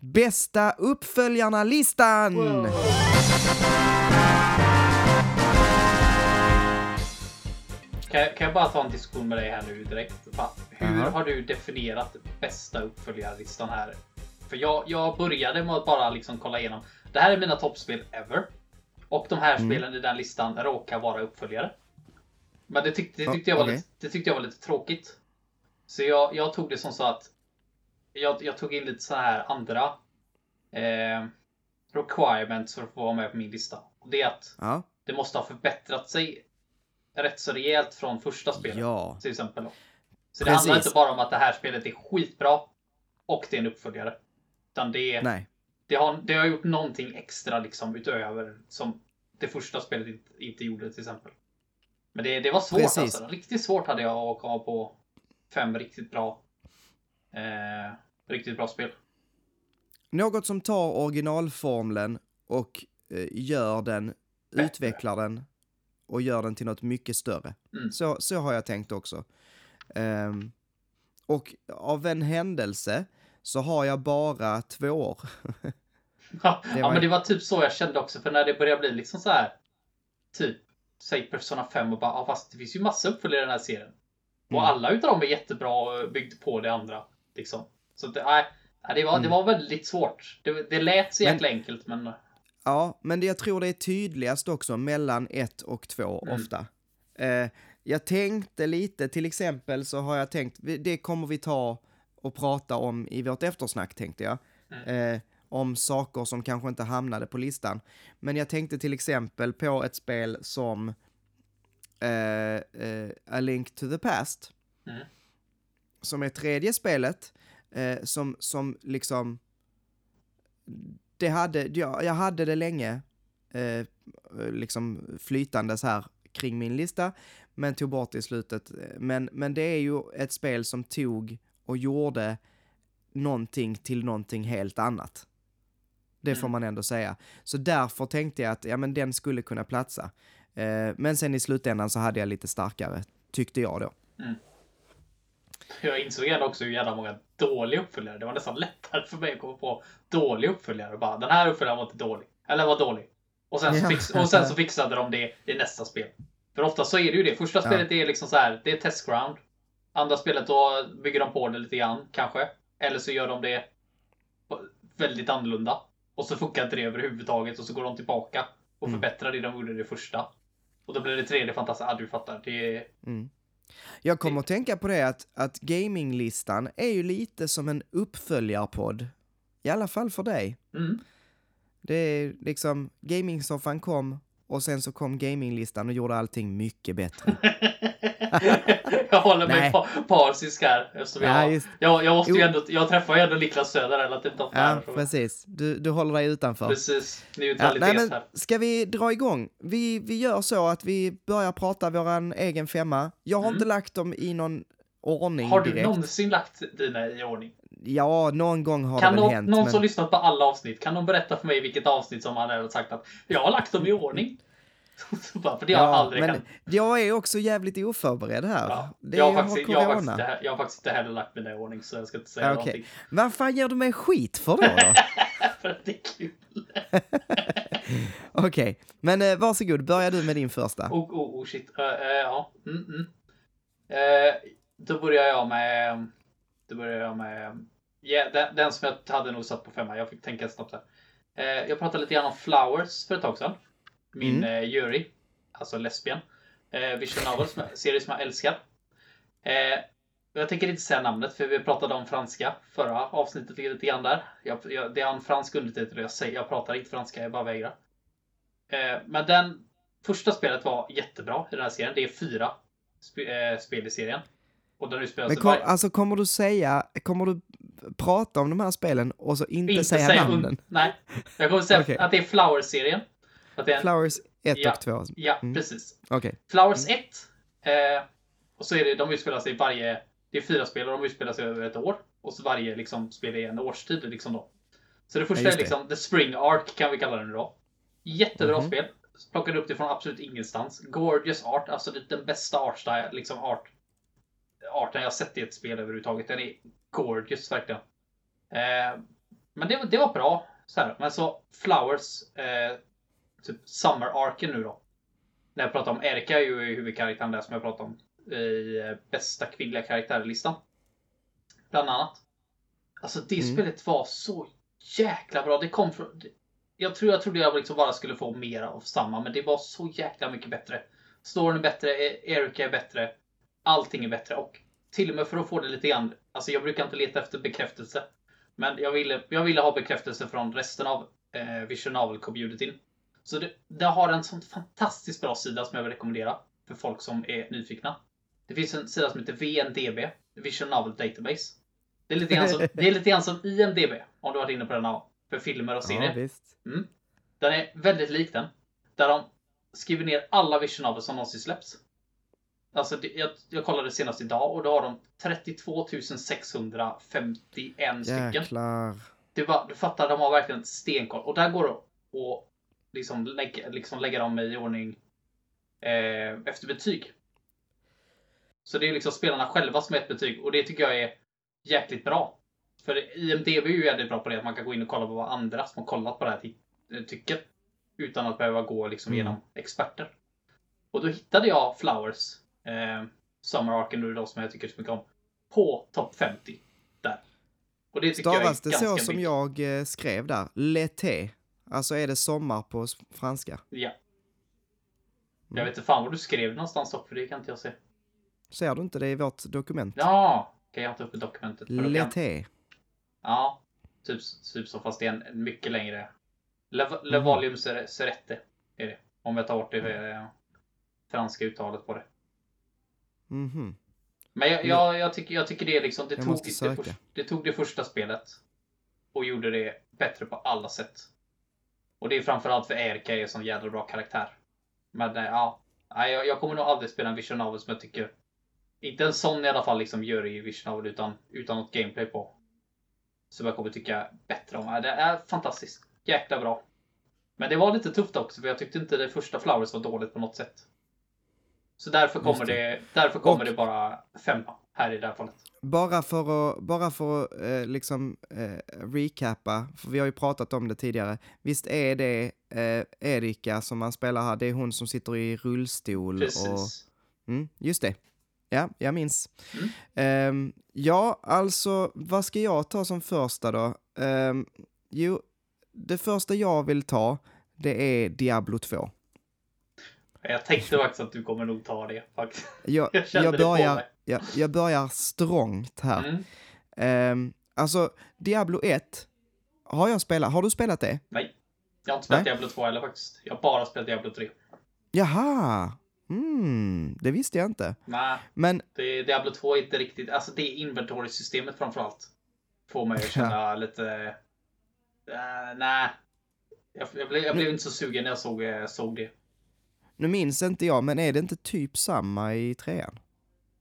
A: Bästa uppföljarna-listan!
B: Wow. Kan jag, kan jag bara ta en diskussion med dig här nu direkt? Hur
A: Jaha.
B: har du definierat bästa uppföljarlistan här? För jag, jag började med att bara liksom kolla igenom. Det här är mina toppspel ever. Och de här
A: Mm.
B: spelen i den listan råkar vara uppföljare. Men det tyckte, det tyckte, jag, var
A: okej.
B: lite, det tyckte jag var lite tråkigt. Så jag, jag tog det som så att jag, jag tog in lite så här andra eh, requirements för att få vara med på min lista. Och det är att
A: Ja,
B: det måste ha förbättrat sig rätt så rejält från första spelet.
A: ja.
B: Till exempel. Så det
A: Precis.
B: handlar inte bara om att det här spelet är skitbra och det är en uppföljare. Utan det, är,
A: nej.
B: det, har, det har gjort någonting extra liksom utöver som det första spelet inte, inte gjorde till exempel. Men det, det var svårt
A: Precis.
B: alltså. Riktigt svårt hade jag att komma på fem riktigt bra eh, riktigt bra spel.
A: Något som tar originalformeln och eh, gör den,
B: Bättre.
A: utvecklar den och gör den till något mycket större.
B: Mm.
A: Så, så har jag tänkt också. Ehm, och av en händelse så har jag bara två år.
B: Ja,
A: Det
B: ja men det var typ så jag kände också. För när det började bli liksom så här. Typ, säg Persona 5 och bara, ja, fast det finns ju massa uppföljare i den här serien. Och
A: Mm.
B: alla utav dem är jättebra och byggd på det andra. Liksom. Så det, nej, det, var, det
A: Mm.
B: var väldigt svårt. Det, det lät så
A: Men-
B: jäkla enkelt men
A: Ja, men jag tror det är tydligast också mellan ett och två
B: Mm.
A: ofta. Eh, jag tänkte lite, till exempel så har jag tänkt, det kommer vi ta och prata om i vårt eftersnack tänkte jag.
B: Mm.
A: Eh, om saker som kanske inte hamnade på listan. Men jag tänkte till exempel på ett spel som eh, eh, A Link to the Past.
B: Mm.
A: Som är tredje spelet, eh, som, som liksom det hade, jag, jag hade det länge, eh, liksom flytandes här kring min lista, men tog bort det i slutet. Men, men det är ju ett spel som tog och gjorde någonting till någonting helt annat. Det får
B: Mm.
A: man ändå säga. Så därför tänkte jag att ja, men den skulle kunna platsa. Eh, men sen i slutändan så hade jag lite starkare, tyckte jag då.
B: jag insåg ändå också hur jävla många dåliga uppföljare. Det var nästan lättare för mig att komma på dåliga uppföljare. Bara, den här uppföljaren var inte dålig. Eller var dålig. Och sen, så fix, och sen så fixade de det i nästa spel. För ofta så är det ju det. Första spelet är liksom så här, det är testground. Andra spelet då bygger de på det lite grann, kanske. Eller så gör de det väldigt annorlunda. Och så funkar inte det överhuvudtaget och så går de tillbaka och
A: Mm.
B: förbättrar det de gjorde i det första. Och då blir det tredje fantastiskt. Ja, du fattar. Det är...
A: Mm. Jag kommer att tänka på det att, att gaminglistan är ju lite som en uppföljarpodd. I alla fall för dig.
B: Mm.
A: Det är liksom, gamingsoffan kom och sen så kom gaminglistan och gjorde allting mycket bättre.
B: jag håller mig pa- partisk här. Eftersom
A: Ja,
B: jag,
A: just-
B: jag, jag, måste ju ändå, jag träffar ju ändå Niklas Söder relativt ofta.
A: Ja,
B: här,
A: precis. Du, du håller dig utanför.
B: Precis.
A: Ja,
B: Neutralitet
A: nej, men
B: här.
A: ska vi dra igång? Vi, vi gör så att vi börjar prata våran egen femma. Jag har
B: Mm.
A: inte lagt dem i någon ordning
B: Har du
A: direkt.
B: någonsin lagt dina i ordning?
A: Ja, någon gång har
B: Kan
A: det
B: någon,
A: hänt.
B: någon
A: men...
B: som lyssnat på alla avsnitt, kan de berätta för mig vilket avsnitt som han har sagt att jag har lagt dem i ordning? Bara, för det har
A: ja,
B: aldrig
A: men
B: hänt.
A: jag är också jävligt oförberedd här.
B: Ja.
A: Det
B: Jag, har faktiskt, jag, har faktiskt inte, jag har faktiskt inte heller lagt mina i ordning så jag ska inte säga
A: Ja, okej.
B: någonting.
A: Vad fan ger du mig skit för då? då?
B: för att det är kul.
A: Okej, men eh, varsågod, börja du med din första.
B: Oh, oh, oh shit. Eh, eh, ja. Mm, mm. Eh, då börjar jag med... Då börjar jag med... Ja, den, den som jag hade nog satt på femma. Jag fick tänka snabbt här. Eh, jag pratade lite grann om Flowers för ett tag sedan. Min
A: Mm.
B: eh, jury. Alltså lesbian. Eh, Visual Novel, som jag- serie som jag älskar. Eh, jag tänker inte säga namnet för vi pratade om franska förra avsnittet lite grann där. Jag, jag, det är en fransk undertitel och jag, säger, jag pratar inte franska, jag bara vägrar. Eh, men den första spelet var jättebra i den här serien. Det är fyra sp eh, spel i serien. Och den utspelar sig
A: kom,
B: varje-
A: alltså kommer du säga, kommer du prata om de här spelen och så inte, säga
B: säga
A: namnen?
B: un- Nej, jag kommer säga
A: Okej.
B: att det är Flower-serien. Att det är en,
A: Flowers Ett
B: Ja.
A: och två.
B: Ja,
A: Mm.
B: precis.
A: Okej.
B: Flowers 1. Eh, och så är det, de utspelar sig varje, det är fyra spel och de utspelar sig över ett år. Och så varje liksom, spel är en årstid liksom då. Så det första
A: Ja, just
B: är liksom The Spring Arc kan vi kalla det nu då. Jättebra
A: Mhm.
B: spel. Plockade upp det från absolut ingenstans. Gorgeous art, alltså det, den bästa art style, liksom art, arten jag sett i ett spel överhuvudtaget. Den är gorgeous verkligen. Eh, men det, det var bra. Så här. Men så Flowers, eh, typ Summer Arken nu då. När jag pratar om Erika är ju huvudkaraktären där som jag pratade om i eh, bästa kvinnliga karaktärlistan. Bland annat. Alltså det
A: Mm.
B: spelet var så jäkla bra. Det kom från... Jag tror jag trodde jag liksom bara skulle få mer av samma, men det var så jäkla mycket bättre. Storyn är bättre, E- Erika är bättre. Allting är bättre och till och med för att få det lite grann. Alltså jag brukar inte leta efter bekräftelse. Men jag ville, jag ville ha bekräftelse från resten av eh, Vision Novel-communityn. Så det, det har en sån fantastiskt bra sida som jag vill rekommendera för folk som är nyfikna. Det finns en sida som heter VNDB, Vision Novel Database. Det är lite grann som, det är lite grann som IMDB, om du varit inne på den här, för filmer och serier.
A: Ja, visst.
B: Den är väldigt lik den. Där de skriver ner alla Vision Novels som någonsin släppts. Alltså, det, jag, jag kollade senast idag och då har de 32 651 stycken.
A: Jäklar.
B: Det var, du fattar, de har verkligen stenkoll. Och där går det att liksom lägga, liksom lägga dem i ordning eh, efter betyg. Så det är liksom spelarna själva som är ett betyg och det tycker jag är jäkligt bra. För IMDB är ju jävligt bra på det att man kan gå in och kolla på vad andra som har kollat på det här ty- tycker. Utan att behöva gå liksom
A: Mm.
B: genom experter. Och då hittade jag Flowers, eh, Summer Arken nu då som jag tycker så mycket om, på topp 50. Där. Och det tycker
A: Stavas det
B: jag är ganska
A: så som jag eh, skrev där? L'été. Alltså är det sommar på franska?
B: Ja. Jag
A: Mm.
B: vet inte fan vad du skrev någonstans dock, för det kan inte jag se.
A: Ser du inte det i vårt dokument?
B: Ja, kan jag inte upp i dokumentet?
A: L'été.
B: Ja, typ, typ så fast det är en, en mycket längre. Le, le
A: Mhm.
B: volume ser- serette är det. Om jag tar bort det eh, franska uttalet på det.
A: Mhm.
B: Men jag, jag, jag, tycker, jag tycker det är liksom, det tog det, först, det tog det första spelet. Och gjorde det bättre på alla sätt. Och det är framförallt för Erika är en sån jävla bra karaktär. Men eh, ja, jag, jag kommer nog aldrig spela en Vision Novel som jag tycker inte en sån i alla fall liksom gör i Vision Novel utan, utan något gameplay på. Som jag kommer tycka bättre om. Det är fantastiskt. Jäkla bra. Men det var lite tufft också för jag tyckte inte det första Flowers var dåligt på något sätt. Så därför kommer det.
A: det.
B: därför kommer
A: Och-
B: det bara femma här i det här fallet.
A: Bara för att, bara för att eh, liksom eh, recappa, för vi har ju pratat om det tidigare. Visst är det eh, Erika som man spelar här, det är hon som sitter i rullstol och...
B: Precis.
A: Mm, just det. Ja, jag minns.
B: Mm.
A: Ehm, ja, alltså, vad ska jag ta som första då? Ehm, jo, det första jag vill ta, det är Diablo 2.
B: Jag tänkte faktiskt att du kommer nog ta det. Faktiskt.
A: Jag,
B: Jag
A: jag, börjar, jag, jag börjar strångt här.
B: Mm.
A: Ehm, alltså, Diablo 1, har jag spelat, har du spelat det?
B: Nej. Jag har inte spelat
A: Nej.
B: Diablo 2 heller faktiskt. Jag har bara spelat Diablo 3.
A: Jaha, mm, det visste jag inte.
B: Nej,
A: Men,
B: det, Diablo 2 är inte riktigt... Alltså det är inventory-systemet framförallt. Får mig att känna lite... Uh, nej. Jag, jag, blev, jag blev inte så sugen när jag såg, eh, såg det.
A: Nu minns inte jag, men är det inte typ samma i trean?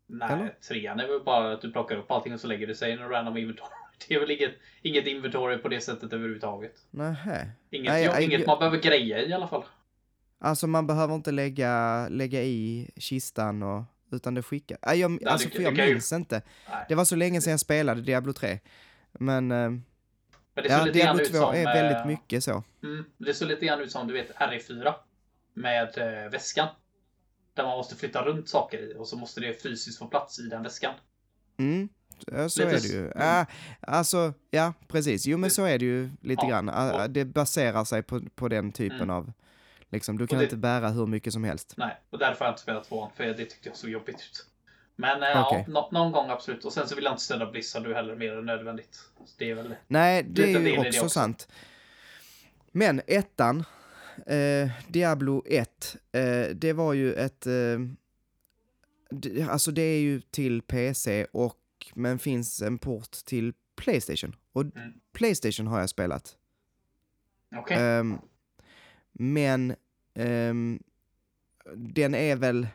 B: Nej,
A: Eller?
B: trean är väl bara att du plockar upp allting och så lägger det sig i en random inventory. Det är väl inget, inget inventory på det sättet överhuvudtaget.
A: Nähä.
B: Inget,
A: Nej, jag-
B: inget
A: jag-
B: man behöver greja i alla fall.
A: Alltså man behöver inte lägga, lägga i kistan och, utan det skickar. Nej, jag,
B: du
A: alltså
B: kan-
A: för jag
B: du kan ju-
A: minns inte.
B: Nej.
A: Det var så länge sedan jag spelade Diablo 3. Men, eh,
B: Men det
A: ja, Diablo
B: ut
A: 2
B: som...
A: är
B: eh,
A: väldigt mycket så.
B: Mm, det såg lite grann ut som du vet RE4 med eh, väskan. Där man måste flytta runt saker i och så måste det fysiskt få plats i den väskan.
A: Mm, så
B: Lite
A: är det ju.
B: mm.
A: Ah, alltså, ja, precis. Jo, men så är det ju lite
B: Ja,
A: grann.
B: Och-
A: Det baserar sig på, på den typen
B: Mm.
A: av, liksom, du kan
B: det-
A: inte bära hur mycket som helst.
B: Nej, och därför har jag inte spelat tvåan för det tyckte jag såg jobbigt ut. Men eh,
A: Okej.
B: ja, nå- någon gång absolut. Och sen så vill jag inte stödja Blizzard du heller mer än nödvändigt. Så det är väl
A: Nej, det är ju
B: det
A: också,
B: också.
A: sant. Men ettan, eh, Diablo 1, eh, det var ju ett... Eh, alltså det är ju till PC och men finns en port till Playstation. Och
B: Mm.
A: Playstation har jag spelat.
B: okej.
A: Ehm, men ehm, den är väl,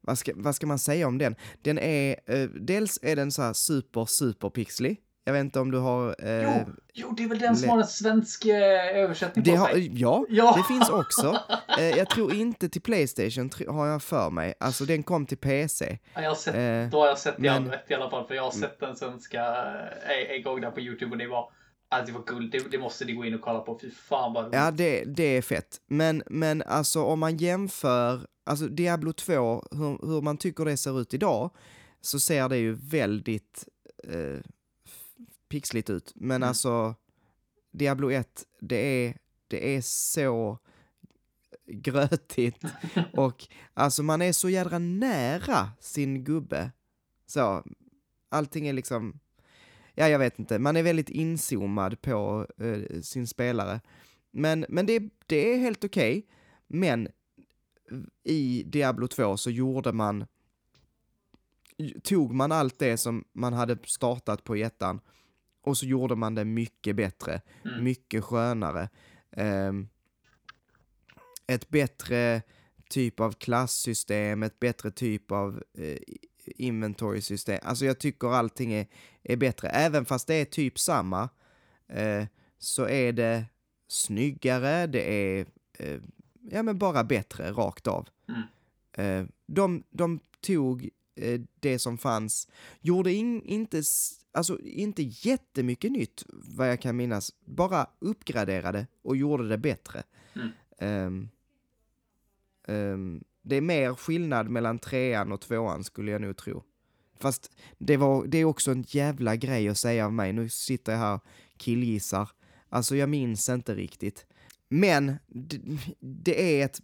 A: vad ska, vad ska man säga om den? Den är, eh, dels är den så här super, super pixlig. Jag vet inte om du har... Eh,
B: Jo, jo, det är väl den som har en svensk eh, översättning
A: det
B: på
A: har,
B: sig.
A: ja,
B: Ja.
A: det finns också. Eh, jag tror inte till Playstation, har jag för mig. Alltså den kom till PC.
B: Ja, Jag har sett,
A: Eh,
B: då har jag sett det
A: men-
B: rätt i alla fall, för jag har sett den svenska eh, en gång där på YouTube och det var, alltså det var guld. Det, det måste ni gå in och kolla på. Fy fan vad roligt.
A: Ja, det, det är fett. Men, men alltså om man jämför, alltså Diablo 2, hur, hur man tycker det ser ut idag, så ser det ju väldigt eh, pixligt ut. Men
B: Mm.
A: alltså, Diablo 1, det är, det är så grötigt. Och alltså man är så jädra nära sin gubbe. Så, allting är liksom, ja jag vet inte, man är väldigt inzoomad på eh, sin spelare. Men, men det, det är helt okej. Men i Diablo 2 så gjorde man, tog man allt det som man hade startat på ettan och så gjorde man det mycket bättre,
B: Mm.
A: mycket skönare. Ehm, ett bättre typ av klasssystem, ett bättre typ av eh, inventory-system. Alltså jag tycker allting är, är bättre. Även fast det är typ samma eh, så är det snyggare, det är eh, ja men bara bättre rakt av.
B: Mm.
A: Eh, de, de tog eh, det som fanns, gjorde in, inte, alltså inte jättemycket nytt vad jag kan minnas, bara uppgraderade och gjorde det bättre.
B: Mm.
A: Ehm, ehm, det är mer skillnad mellan trean och tvåan skulle jag nog tro. Fast det, var, det är också en jävla grej att säga av mig. Nu sitter jag här och killgissar. Alltså jag minns inte riktigt. Men det, det är ett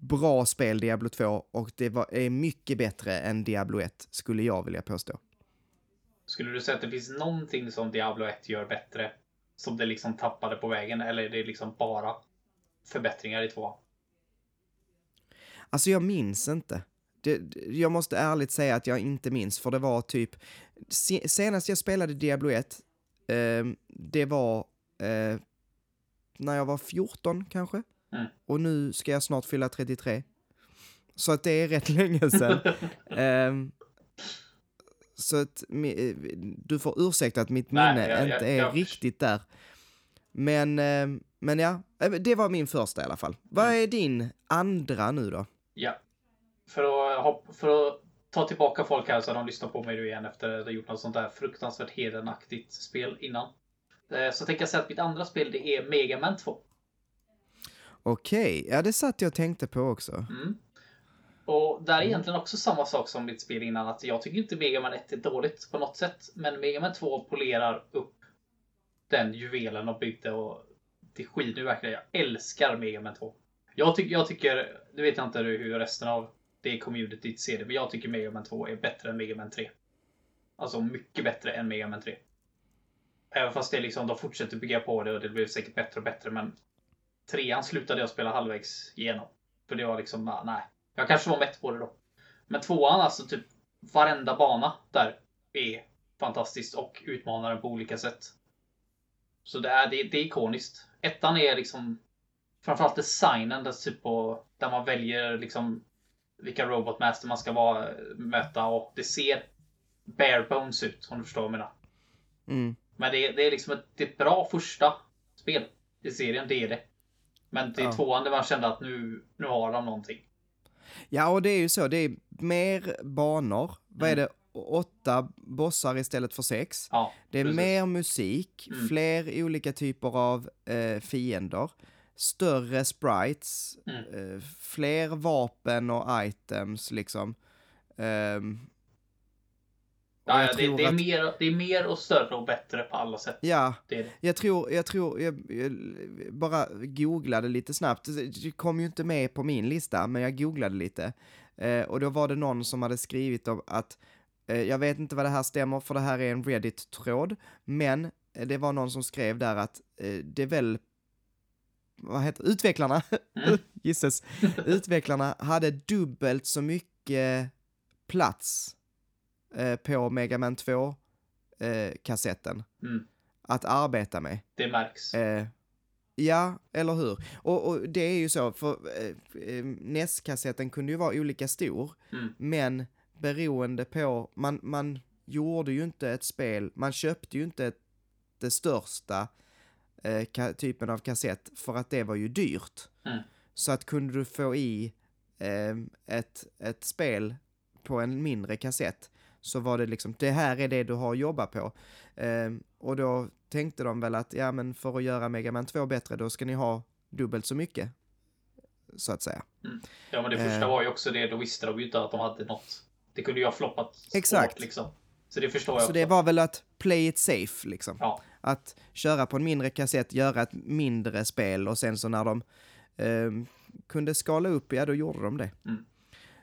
A: bra spel, Diablo 2, och det var, är mycket bättre än Diablo 1, skulle jag vilja påstå.
B: Skulle du säga att det finns någonting som Diablo 1 gör bättre? Som det liksom tappade på vägen? Eller är det liksom bara förbättringar i två?
A: Alltså jag minns inte. Det, jag måste ärligt säga att jag inte minns, för det var typ... Se, senast jag spelade Diablo 1, eh, det var eh, när jag var 14 kanske.
B: Mm.
A: Och nu ska jag snart fylla 33. Så att det är rätt länge sedan. Ehm, så att eh, du får ursäkta att mitt
B: Nej,
A: minne
B: jag- jag-
A: inte är
B: jag-
A: riktigt där. Men, ehm, men ja, eh, det var min första i alla fall. Vad
B: Mm.
A: är din andra nu då?
B: Ja. För att, för att ta tillbaka folk här så de lyssnar på mig nu igen efter att ha gjort något sånt där fruktansvärt hedenaktigt spel innan. Eh, Så tänker jag säga att mitt andra spel det är Mega Man 2.
A: Okej, ja det satt jag och tänkte på också.
B: Mm. Och där är egentligen också samma sak som mitt spel innan. Att jag tycker inte Mega Man 1 är dåligt på något sätt. Men Mega Man 2 polerar upp den juvelen de byggde och det skiner ju verkligen. Jag älskar Mega Man 2. Jag, tycker, jag tycker, nu vet jag inte hur resten av det communityt ser det, men jag tycker Mega Man 2 är bättre än Mega Man 3. Alltså mycket bättre än Mega Man 3. Även fast det liksom, de fortsätter bygga på det och det blir säkert bättre och bättre, men trean slutade jag spela halvvägs igenom. För det var liksom, nej. Jag kanske var mätt på det då. Men tvåan, alltså typ varenda bana där är fantastiskt och utmanar den på olika sätt. Så det är, det, det är ikoniskt. Ettan är liksom framförallt designen där, typ på, där man väljer liksom vilka robotmaster man ska vara, möta och det ser bare bones ut om du förstår vad jag menar.
A: Mm.
B: Men det är, det är liksom ett, det är ett bra första spel i serien, det är det. Men det är
A: Ja.
B: tvåan där man kände att nu, nu har de någonting.
A: Ja, och det är ju så, det är mer banor. Vad är
B: Mm.
A: det? Åtta bossar istället för sex.
B: Ja,
A: Det är
B: precis.
A: mer musik,
B: Mm.
A: fler olika typer av eh, fiender, större sprites,
B: Mm.
A: eh, fler vapen och items liksom. Och
B: Ja, ja, det, det, är
A: att-
B: mer, det är mer och större och bättre på alla sätt.
A: Ja,
B: Det det.
A: jag tror, jag tror, jag, jag bara googlade lite snabbt. Det kom ju inte med på min lista, men jag googlade lite. Eh, och då var det någon som hade skrivit om att, eh, jag vet inte vad det här stämmer, för det här är en Reddit-tråd, men eh, det var någon som skrev där att eh, det väl, vad heter utvecklarna,
B: Mm.
A: gisses, utvecklarna hade dubbelt så mycket plats eh, på Mega Man 2 eh, kassetten
B: Mm.
A: att arbeta med.
B: Det märks.
A: Eh, Ja, eller hur? Och, och det är ju så, för eh, eh, NES-kassetten kunde ju vara olika stor,
B: Mm.
A: men beroende på, man, man gjorde ju inte ett spel, man köpte ju inte ett, det största eh, typen av kassett för att det var ju dyrt.
B: Mm.
A: Så att kunde du få i eh, ett, ett spel på en mindre kassett så var det liksom, det här är det du har att jobba på. Eh, och då tänkte de väl att, ja men för att göra Mega Man 2 bättre, då ska ni ha dubbelt så mycket. Så att säga.
B: Ja, men det första
A: Eh.
B: var ju också det. Då visste de ju inte att de hade något. Det kunde ju ha floppat
A: Exakt.
B: liksom. Så det förstår jag
A: Så
B: också.
A: det var väl att play it safe liksom.
B: Ja,
A: Att köra på en mindre kassett, göra ett mindre spel och sen så när de ehm, kunde skala upp, ja då gjorde de det.
B: Mm.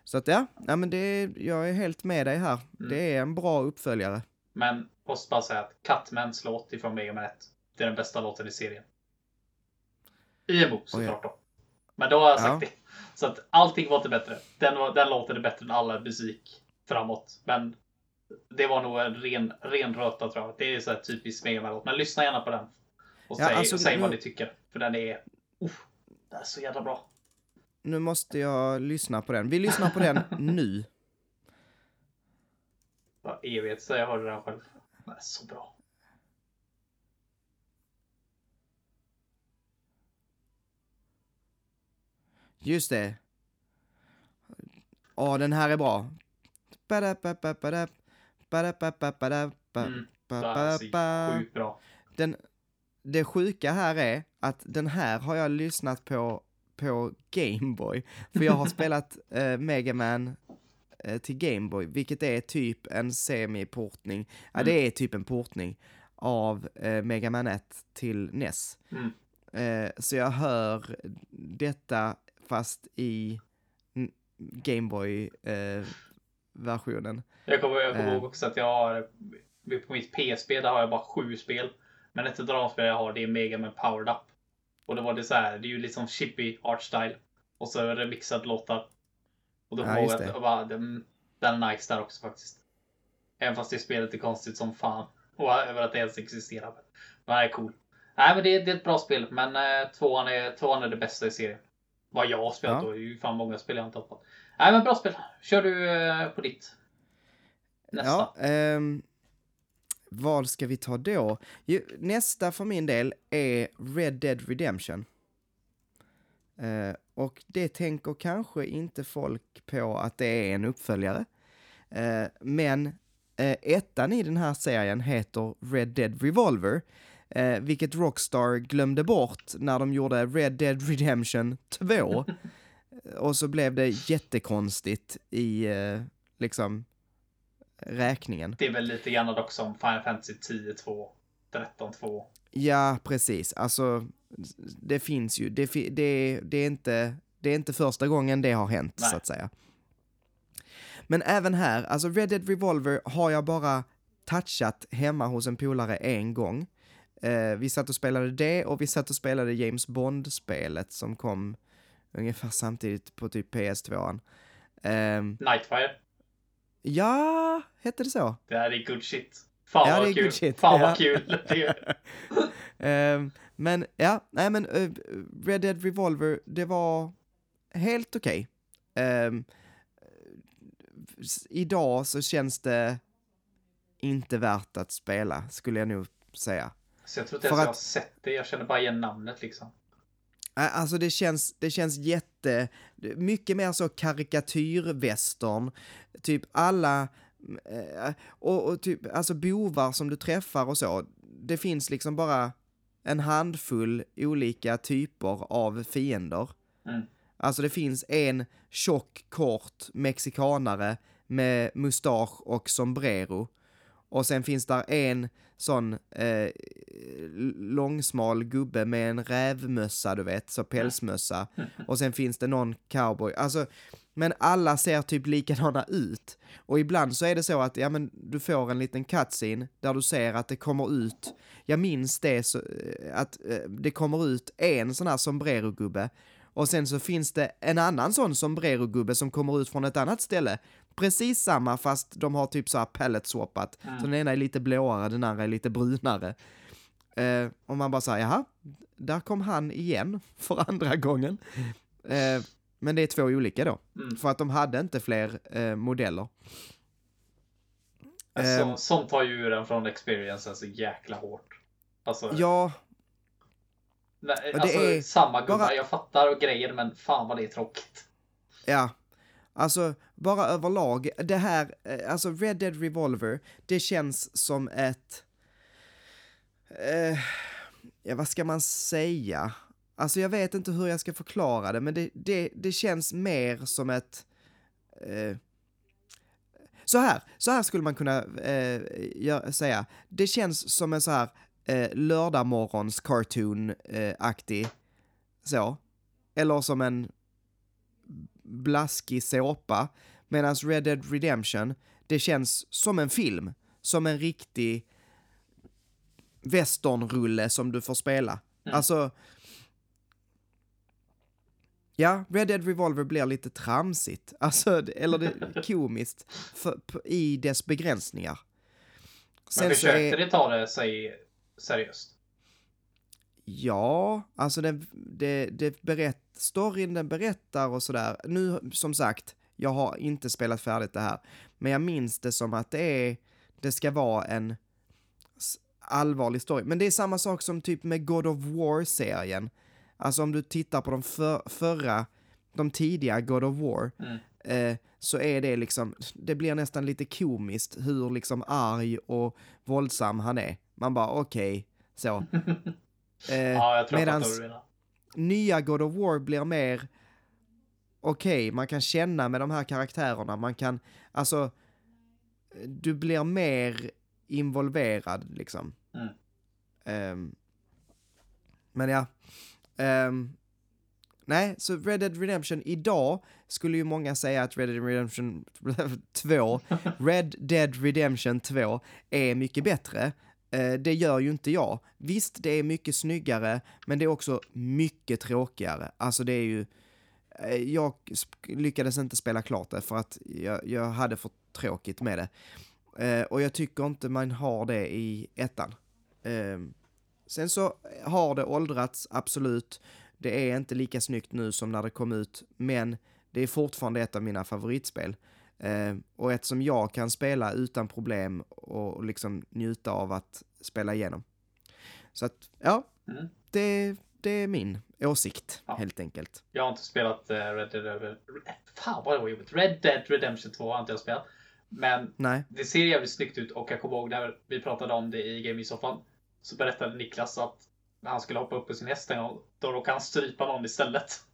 A: Så att ja, ja men det, jag är helt med dig här.
B: Mm.
A: Det är en bra uppföljare.
B: men måste bara säga att Catmans låt ifrån Mega Man 1. Det är den bästa låten i serien. IMO såklart då. Men då har jag sagt
A: Ja.
B: det. Så att allting var inte bättre. Den, var, den låten är bättre än alla musik framåt. Men det var nog en ren, ren röta tror jag. Det är så här typiskt Mega Man-låt. Men lyssna gärna på den. Och
A: Ja,
B: säg,
A: alltså,
B: säg vad ni tycker. För den är... Uh, den är så jävla bra.
A: Nu måste jag lyssna på den. Vi lyssnar på den nu.
B: Var evighet så jag hörde den själv. Den är så bra.
A: Just det. Ja, den här är bra.
B: Mm,
A: den, det sjuka här är att den här har jag lyssnat på på Gameboy. För jag har spelat eh, Mega Man eh, till Gameboy, vilket är typ en semi-portning. Ja,
B: Mm.
A: det är typ en portning av eh, Mega Man 1 till NES.
B: Mm.
A: Eh, så jag hör detta fast i Gameboy-versionen.
B: Jag kommer, jag kommer
A: Eh.
B: ihåg också att jag har på mitt PSP där har jag bara sju spel. Men ett av de spel jag har det är Mega Man Powered Up. Och då var det så här, det är ju liksom chippy art style. Och så remixad låtar. Och då
A: Ja,
B: jag att bara, den, den är nice där också faktiskt. Även fast det spelet är konstigt som fan. Och över att det ens existerar. Men det är cool. Nej men det, är- det är ett bra spel. Men eh, tvåan, är, tvåan är det bästa i serien. Vad jag har spelat
A: Ja.
B: då. Det är ju fan många spel jag inte har tappat. Nej men bra spel. Kör du eh, på ditt. Nästa.
A: Ja, ehm, vad ska vi ta då? Nästa för min del är Red Dead Redemption. Eh, och det tänker kanske inte folk på att det är en uppföljare. Eh, men eh, ettan i den här serien heter Red Dead Revolver. Vilket Rockstar glömde bort när de gjorde Red Dead Redemption 2. och så blev det jättekonstigt i liksom räkningen.
B: Det är väl lite grann dock som Final Fantasy 10-2, 13-2.
A: Ja, precis. Alltså, det finns ju. Det, det, det, är inte, det är inte första gången det har hänt,
B: Nej.
A: så att säga. Men även här, alltså Red Dead Revolver har jag bara touchat hemma hos en polare en gång. Eh, vi satt och spelade det och vi satt och spelade James Bond-spelet som kom ungefär samtidigt på typ PS2. Um,
B: Nightfire.
A: Ja, hette det så?
B: Det här är good shit. Fan
A: Ja,
B: vad
A: det är
B: kul.
A: good shit.
B: Fan
A: Ja.
B: vad kul.
A: Ehm, men ja, nej men eh, Red Dead Revolver, det var helt okej. Ehm, s- idag så känns det inte värt att spela, skulle jag nog säga.
B: Så jag tror inte ens jag har sett det. Jag känner bara igen namnet liksom.
A: Alltså det känns, det känns jätte, mycket mer så karikatyrvästern, typ alla, eh, och, och typ, alltså bovar som du träffar och så, det finns liksom bara en handfull olika typer av fiender.
B: Mm.
A: Alltså det finns en tjock, kort mexikanare med mustasch och sombrero. Och sen finns där en sån eh, långsmal gubbe med en rävmössa, du vet, så pälsmössa. Och sen finns det någon cowboy. Alltså, men alla ser typ likadana ut. Och ibland så är det så att, ja men du får en liten cutscene där du ser att det kommer ut, jag minns det så, eh, att eh, det kommer ut en sån här sombrero-gubbe. Och sen så finns det en annan sån sombrero-gubbe som kommer ut från ett annat ställe. Precis samma fast de har typ så här pallet swappat. Så den ena är lite blåare, den andra är lite brunare. Eh, och man bara säger jaha, där kom han igen för andra gången. Eh, men det är två olika då,
B: Mm.
A: för att de hade inte fler eh, modeller.
B: Alltså,
A: Ehm.
B: sånt tar ju ur en från experiencen så jäkla hårt. Alltså,
A: Ja,
B: nej,
A: det
B: alltså
A: är
B: samma gubbar.
A: bara-
B: Jag fattar och grejer, men fan vad det är tråkigt.
A: Ja, alltså bara överlag, det här, eh, alltså Red Dead Revolver, det känns som ett, eh, ja vad ska man säga? Alltså jag vet inte hur jag ska förklara det, men det, det, det känns mer som ett, eh, så här, så här skulle man kunna eh, gör, säga, det känns som en så här eh, lördagmorgons cartoon-aktig, eh, så, eller som en blaskig såpa. Medan Red Dead Redemption, det känns som en film. Som en riktig westernrulle som du får spela.
B: Mm.
A: Alltså... Ja, Red Dead Revolver blir lite tramsigt, alltså, eller det, komiskt, för, i dess begränsningar.
B: Men
A: Sen så
B: försökte
A: är-
B: det ta det sig seriöst?
A: Ja, alltså det, det, det berätt, storyn den berättar och sådär. Nu, som sagt, jag har inte spelat färdigt det här, men jag minns det som att det är, det ska vara en allvarlig story. Men det är samma sak som typ med God of War-serien. Alltså om du tittar på de för, förra, de tidiga God of War,
B: Mm.
A: eh, så är det liksom, det blir nästan lite komiskt hur liksom arg och våldsam han är. Man bara okej, så. Eh,
B: Ja,
A: medans- nya God of War blir mer okej, man kan känna med de här karaktärerna, man kan, alltså, du blir mer involverad liksom.
B: Mm.
A: Ehm, men ja, ehm, nej, så Red Dead Redemption idag skulle ju många säga att Red Dead Redemption 2, Red Dead Redemption 2 är mycket bättre. Eh, det gör ju inte jag. Visst, det är mycket snyggare, men det är också mycket tråkigare. Alltså det är ju... Eh, jag lyckades inte spela klart det för att jag, jag hade för tråkigt med det. Eh, och jag tycker inte man har det i ettan. Eh, sen så har det åldrats, absolut. Det är inte lika snyggt nu som när det kom ut, men det är fortfarande ett av mina favoritspel. Eh, och ett som jag kan spela utan problem och, liksom njuta av att spela igenom. Så att, ja,
B: Mm.
A: det, det är min åsikt,
B: Ja.
A: helt enkelt.
B: Jag har inte spelat eh, Red Dead Red- Fan vad det var jobbigt. Red Dead Redemption 2 har inte jag spelat. Men
A: Nej,
B: det ser jävligt snyggt ut och jag kommer ihåg när vi pratade om det i Gaming-soffan. Så berättade Niklas att när han skulle hoppa upp på sin häst en gång, då råkade han strypa någon istället.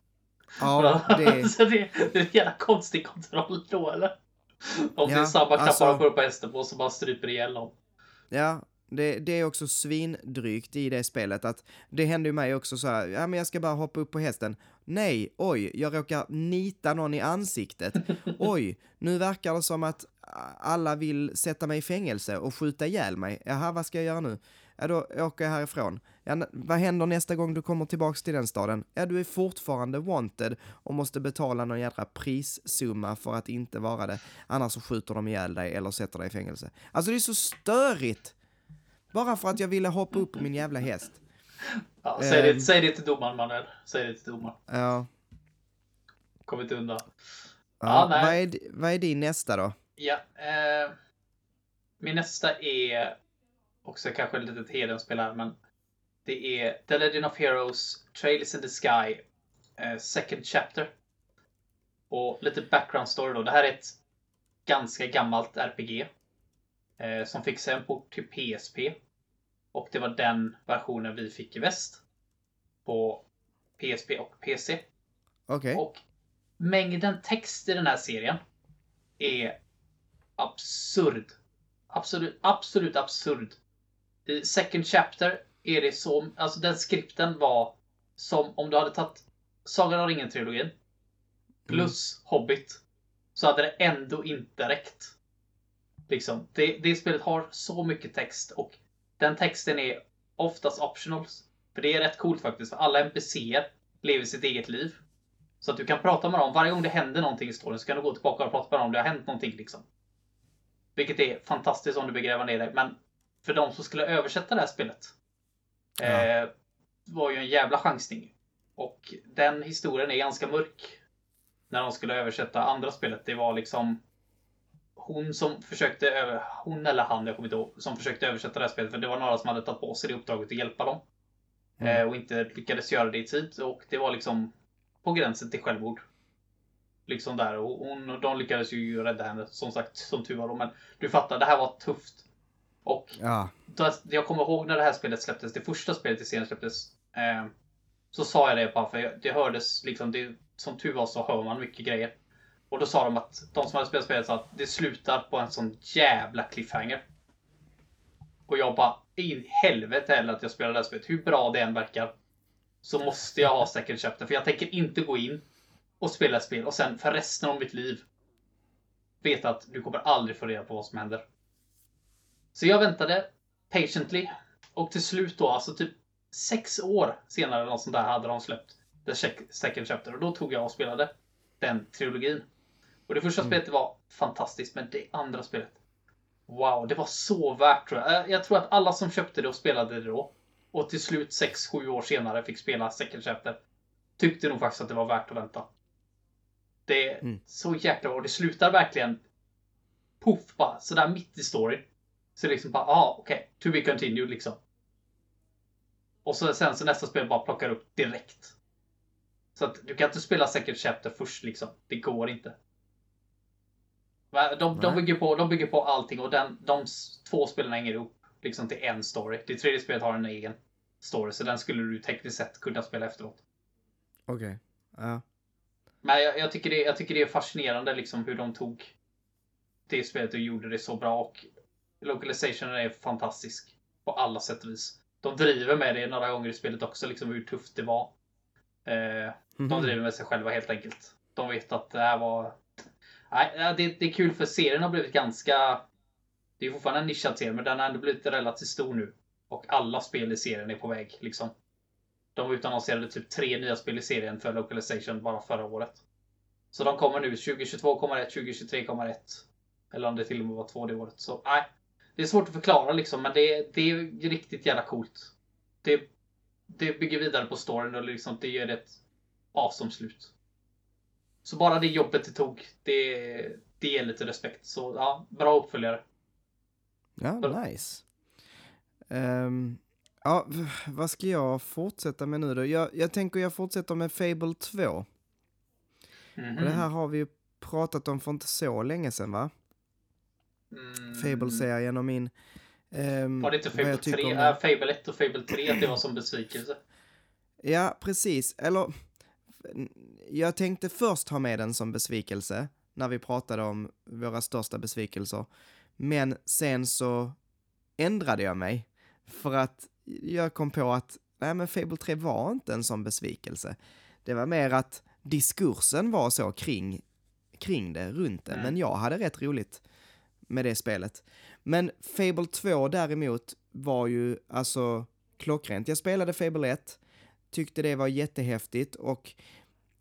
A: Ja, det,
B: så det, det är en jävla konstig kontroll då eller? Om det
A: Ja,
B: är samma knappar
A: alltså-
B: han får upp på hästen på så bara stryper ihjäl någon.
A: ja, det, det är också svindrygt i det spelet att det hände ju mig också så här, ja men jag ska bara hoppa upp på hästen. Nej, oj, jag råkar nita någon i ansiktet. Oj, nu verkar det som att alla vill sätta mig i fängelse och skjuta ihjäl mig. Jaha, vad ska jag göra nu? Ja, då åker jag härifrån. Ja, vad händer nästa gång du kommer tillbaks till den staden? Ja, du är fortfarande wanted och måste betala någon jädra prissumma för att inte vara det. Annars så skjuter de ihjäl dig eller sätter dig i fängelse. Alltså det är så störigt! Bara för att jag ville hoppa upp på min jävla häst.
B: Ja, säg, det,
A: Ehm.
B: säg det till domaren Manuel. Säg det till domaren.
A: Ja.
B: Kommer inte undan.
A: ja,
B: Ja, nej.
A: vad, är, vad är din nästa då?
B: Ja, eh, min nästa är också kanske ett litet hedenspel här, men det är The Legend of Heroes, Trails in the Sky, eh, Second Chapter. Och lite background story då. Det här är ett ganska gammalt RPG eh, som fick sig en port till PSP. Och det var den versionen vi fick i väst. På PSP och PC.
A: Okej.
B: Och mängden text i den här serien är absurd. Absolut, absolut absurd. I Second Chapter är det så, alltså den skripten var som om du hade tagit Sagan om ringen-trilogin plus Hobbit så hade det ändå inte räckt. Liksom, det, det spelet har så mycket text och den texten är oftast optionals. För det är rätt coolt faktiskt, för alla NPCer lever sitt eget liv. Så att du kan prata med dem. Varje gång det händer någonting i storyn så kan du gå tillbaka och prata med dem om det har hänt någonting. Liksom. Vilket är fantastiskt om du begräver ner dig. Men för de som skulle översätta det här spelet.
A: Ja.
B: Eh, var ju en jävla chansning. Och den historien är ganska mörk. När de skulle översätta andra spelet. Det var liksom hon som försökte, över, hon eller han, jag kommer inte ihåg, som försökte översätta det här spelet. För det var några som hade tagit på sig det uppdraget att hjälpa dem.
A: Mm.
B: Eh, och inte lyckades göra det i tid. Och det var liksom på gränsen till självmord. Liksom där. Och hon, de lyckades ju rädda henne, som sagt, som tur var. Då. Men du fattar, det här var tufft. Och
A: Ja,
B: då, jag kommer ihåg när det här spelet släpptes, det första spelet i serien släpptes. Eh, så sa jag det bara för det hördes liksom, det, som tur var så hör man mycket grejer. Och då sa de att de som hade spelat spelet sa att det slutar på en sån jävla cliffhanger. Och jag bara, i helvete heller att jag spelar det här spelet. Hur bra det än verkar. Så måste jag ha second chapter. För jag tänker inte gå in och spela ett spel och sen för resten av mitt liv veta att du kommer aldrig få reda på vad som händer. Så jag väntade patiently. Och till slut då, alltså typ sex år senare eller något sånt där hade de släppt The Sec- Second Chapter. Och då tog jag och spelade den trilogin. Och det första spelet var fantastiskt, men det andra spelet. Wow, det var så värt tror jag. Jag- Jag tror att alla som köpte det och spelade det då och till slut 6-7 år senare fick spela Second Chapter tyckte nog faktiskt att det var värt att vänta. Det är
A: Mm.
B: så jäkla bra. Det slutar verkligen poff bara sådär mitt i storyn. Så liksom bara, ah, okej, to be continued liksom. Och så sen så nästa spel bara plockar upp direkt. Så att du kan inte spela Second Chapter först liksom. Det går inte. De, de, bygger på, de bygger på allting och den, de två spelen hänger ihop liksom till en story. Det tredje spelet har en egen story, så den skulle du tekniskt sett kunna spela efteråt.
A: okej. Ja.
B: Men jag, jag, tycker det, jag tycker det är fascinerande liksom hur de tog det spelet och gjorde det så bra. Och localizationen är fantastisk på alla sätt och vis. De driver med det några gånger i spelet också, liksom hur tufft det var. Eh, de
A: Mhm.
B: driver med sig själva helt enkelt. De vet att det här var... Nej, det, det är kul för serien har blivit ganska... Det är fortfarande en nischad serie, men den har ändå blivit relativt stor nu. Och alla spel i serien är på väg, liksom. De utannonserade typ tre nya spel i serien för Localization bara förra året. Så de kommer nu, 2022 kommer ett, 2023 kommer ett. Eller om det till och med var två det året. Så nej. Det är svårt att förklara liksom, men det, det är riktigt jävla coolt. Det, det bygger vidare på storyn och liksom, det ger ett awesome slut. Så bara det jobbet det tog, det, det ger lite respekt. Så ja, bra uppföljare.
A: Ja, nice. Ehm, ja, vad ska jag fortsätta med nu då? Jag, jag tänker jag fortsätter med Fable 2.
B: Mhm.
A: Och det här har vi ju pratat om för inte så länge sedan va?
B: Mm.
A: Fable-serien och min... ehm,
B: Var det inte Fable
A: jag tycker
B: 3?
A: om
B: Äh. Fable 1 och Fable 3 att det var som besvikelse?
A: Ja, precis. Eller, jag tänkte först ha med den som besvikelse när vi pratade om våra största besvikelser. Men sen så ändrade jag mig för att jag kom på att nej, men Fable 3 var inte en sån besvikelse. Det var mer att diskursen var så kring, kring det, runt det.
B: Mm.
A: Men jag hade rätt roligt med det spelet. Men Fable 2 däremot var ju alltså klockrent. Jag spelade Fable 1, tyckte det var jättehäftigt och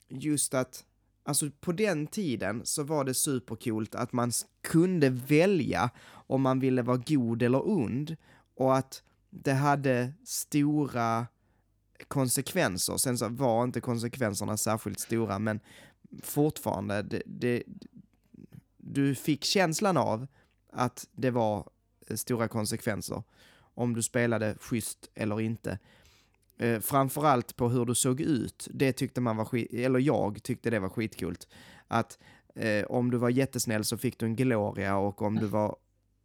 A: just att Alltså på den tiden så var det supercoolt att man kunde välja om man ville vara god eller ond och att det hade stora konsekvenser. Sen så var inte konsekvenserna särskilt stora men fortfarande, det, det, du fick känslan av att det var eh, stora konsekvenser om du spelade schysst eller inte. Eh, framförallt på hur du såg ut. Det tyckte man var skit, eller jag tyckte det var skitkult. Att eh, om du var jättesnäll så fick du en gloria och om du var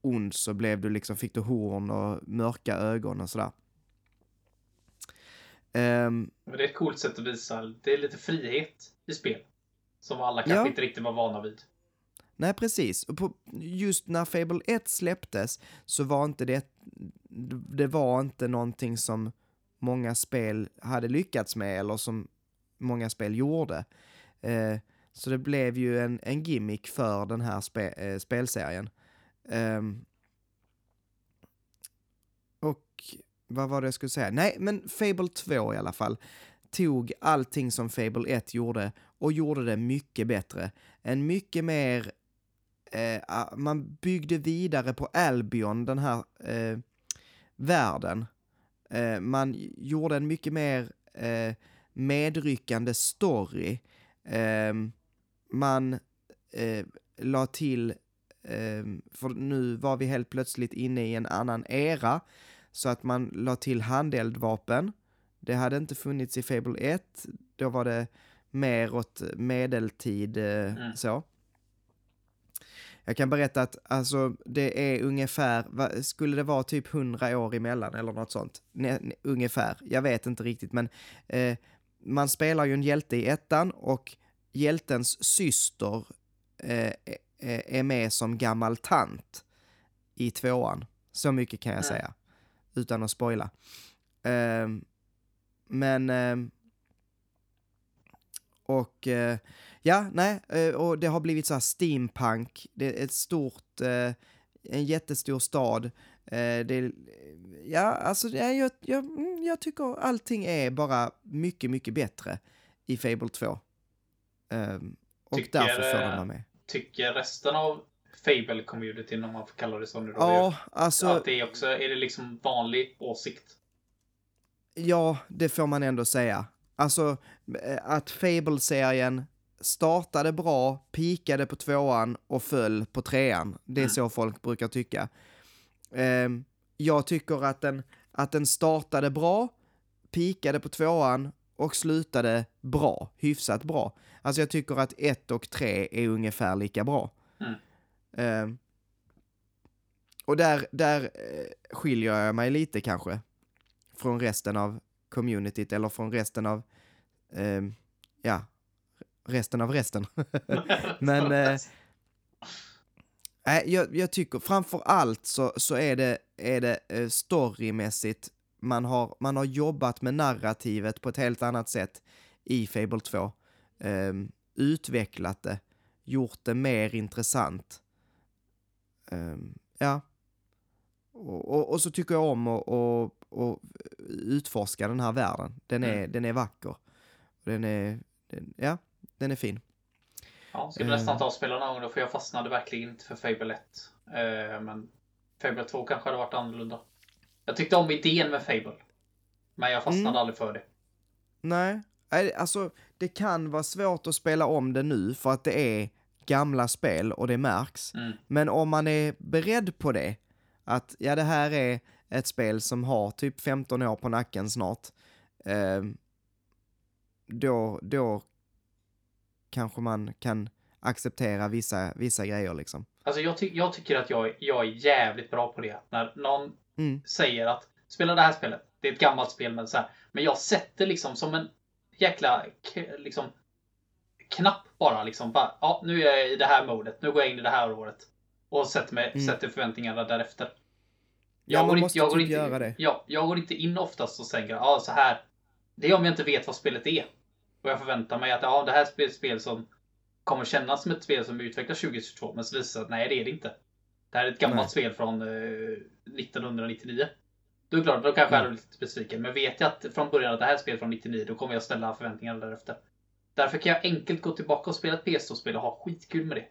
A: ond så blev du liksom, fick du horn och mörka ögon och sådär. Ehm,
B: Men det är ett coolt sätt att visa. Det är lite frihet i spel. Som alla kanske
A: Ja.
B: inte riktigt var vana vid.
A: Nej, precis. Och på, just när Fable 1 släpptes så var inte det, det var inte någonting som många spel hade lyckats med eller som många spel gjorde. Eh, så det blev ju en, en gimmick för den här spe, eh, spelserien. Ehm, och vad var det jag skulle säga? Nej, men Fable 2 i alla fall tog allting som Fable 1 gjorde och gjorde det mycket bättre. En mycket mer eh, ah, man byggde vidare på Albion, den här eh, världen. Eh, man gjorde en mycket mer eh, medryckande story. Eh, man eh, la till, eh, för nu var vi helt plötsligt inne i en annan era, så att man la till handeldvapen. Det hade inte funnits i Fable 1, då var det mer åt medeltid eh,
B: Mm.
A: så. Jag kan berätta att alltså, det är ungefär, skulle det vara typ 100 år emellan eller något sånt? Ne, ne, ungefär, jag vet inte riktigt men eh, man spelar ju en hjälte i ettan och hjältens syster eh, är- är med som gammal tant i tvåan. Så mycket kan jag
B: Mm.
A: säga, utan att spoila. Ehm, men... och eh, ja, nej, eh, och det har blivit så här steampunk. Det är ett stort, eh, en jättestor stad. Eh, det, ja, alltså ja, jag, jag, mm, jag tycker allting är bara mycket, mycket bättre i Fable 2. Ehm, och
B: Tycker,
A: därför får
B: eh,
A: den vara med.
B: Tycker resten av Fable-communityn, om man får kalla det så nu då,
A: Ja, alltså,
B: att det är också, är det liksom vanlig åsikt?
A: ja, det får man ändå säga. Alltså, eh, att Fable-serien startade bra, pikade på tvåan och föll på trean. Det är
B: Mm.
A: så folk brukar tycka. Ehm, jag tycker att den, att den startade bra, pikade på tvåan och slutade bra, hyfsat bra. Alltså jag tycker att ett och tre är ungefär lika bra.
B: Mm.
A: Ehm, och där, där eh, skiljer jag mig lite kanske från resten av communityt eller från resten av, eh, ja, resten av resten. Men, eh, jag, jag tycker framför allt så, så är det, är det eh, storymässigt, man har, man har jobbat med narrativet på ett helt annat sätt i Fable 2. Ehm, utvecklat det, gjort det mer intressant. Ehm, ja. Och, och, och så tycker jag om att och, utforska den här världen. Den är,
B: Mm.
A: den är vacker. Den är, den, ja, den är fin.
B: Ja, skulle
A: Eh.
B: nästan ta och spela någon gång då, för jag fastnade verkligen inte för Fable 1. Eh, men Fable 2 kanske hade varit annorlunda. Jag tyckte om idén med Fable. Men jag fastnade
A: Mm.
B: aldrig för det.
A: Nej, Nej, alltså det kan vara svårt att spela om det nu för att det är gamla spel och det märks.
B: Mm.
A: Men om man är beredd på det, att ja det här är ett spel som har typ 15 år på nacken snart, eh, då, då kanske man kan acceptera vissa, vissa grejer liksom.
B: Alltså jag, ty- jag tycker att jag, jag är jävligt bra på det. När någon
A: Mm,
B: säger att spela det här spelet. Det är ett gammalt spel men så här. Men jag sätter liksom som en jäkla liksom knapp bara liksom. Bara, ja, nu är jag i det här modet. Nu går jag in i det här året. Och sätter, mig,
A: Mm.
B: sätter förväntningarna därefter.
A: Ja, man
B: går
A: måste
B: jag går
A: typ göra det.
B: Ja, jag går inte in oftast och tänker ja, så här. Det är om jag inte vet vad spelet är. Och jag förväntar mig att ja, det här är ett spel som kommer kännas som ett spel som utvecklas 2022. Men så visar det sig att nej, det är det inte. Det här är ett gammalt
A: Nej.
B: spel från eh, 1999. Då är det klart, då kanske jag
A: Mm.
B: är lite besviken. Men vet jag att från början att det här är ett spel från 99, då kommer jag ställa förväntningar därefter. Därför kan jag enkelt gå tillbaka och spela ett PS2-spel och ha skitkul med det.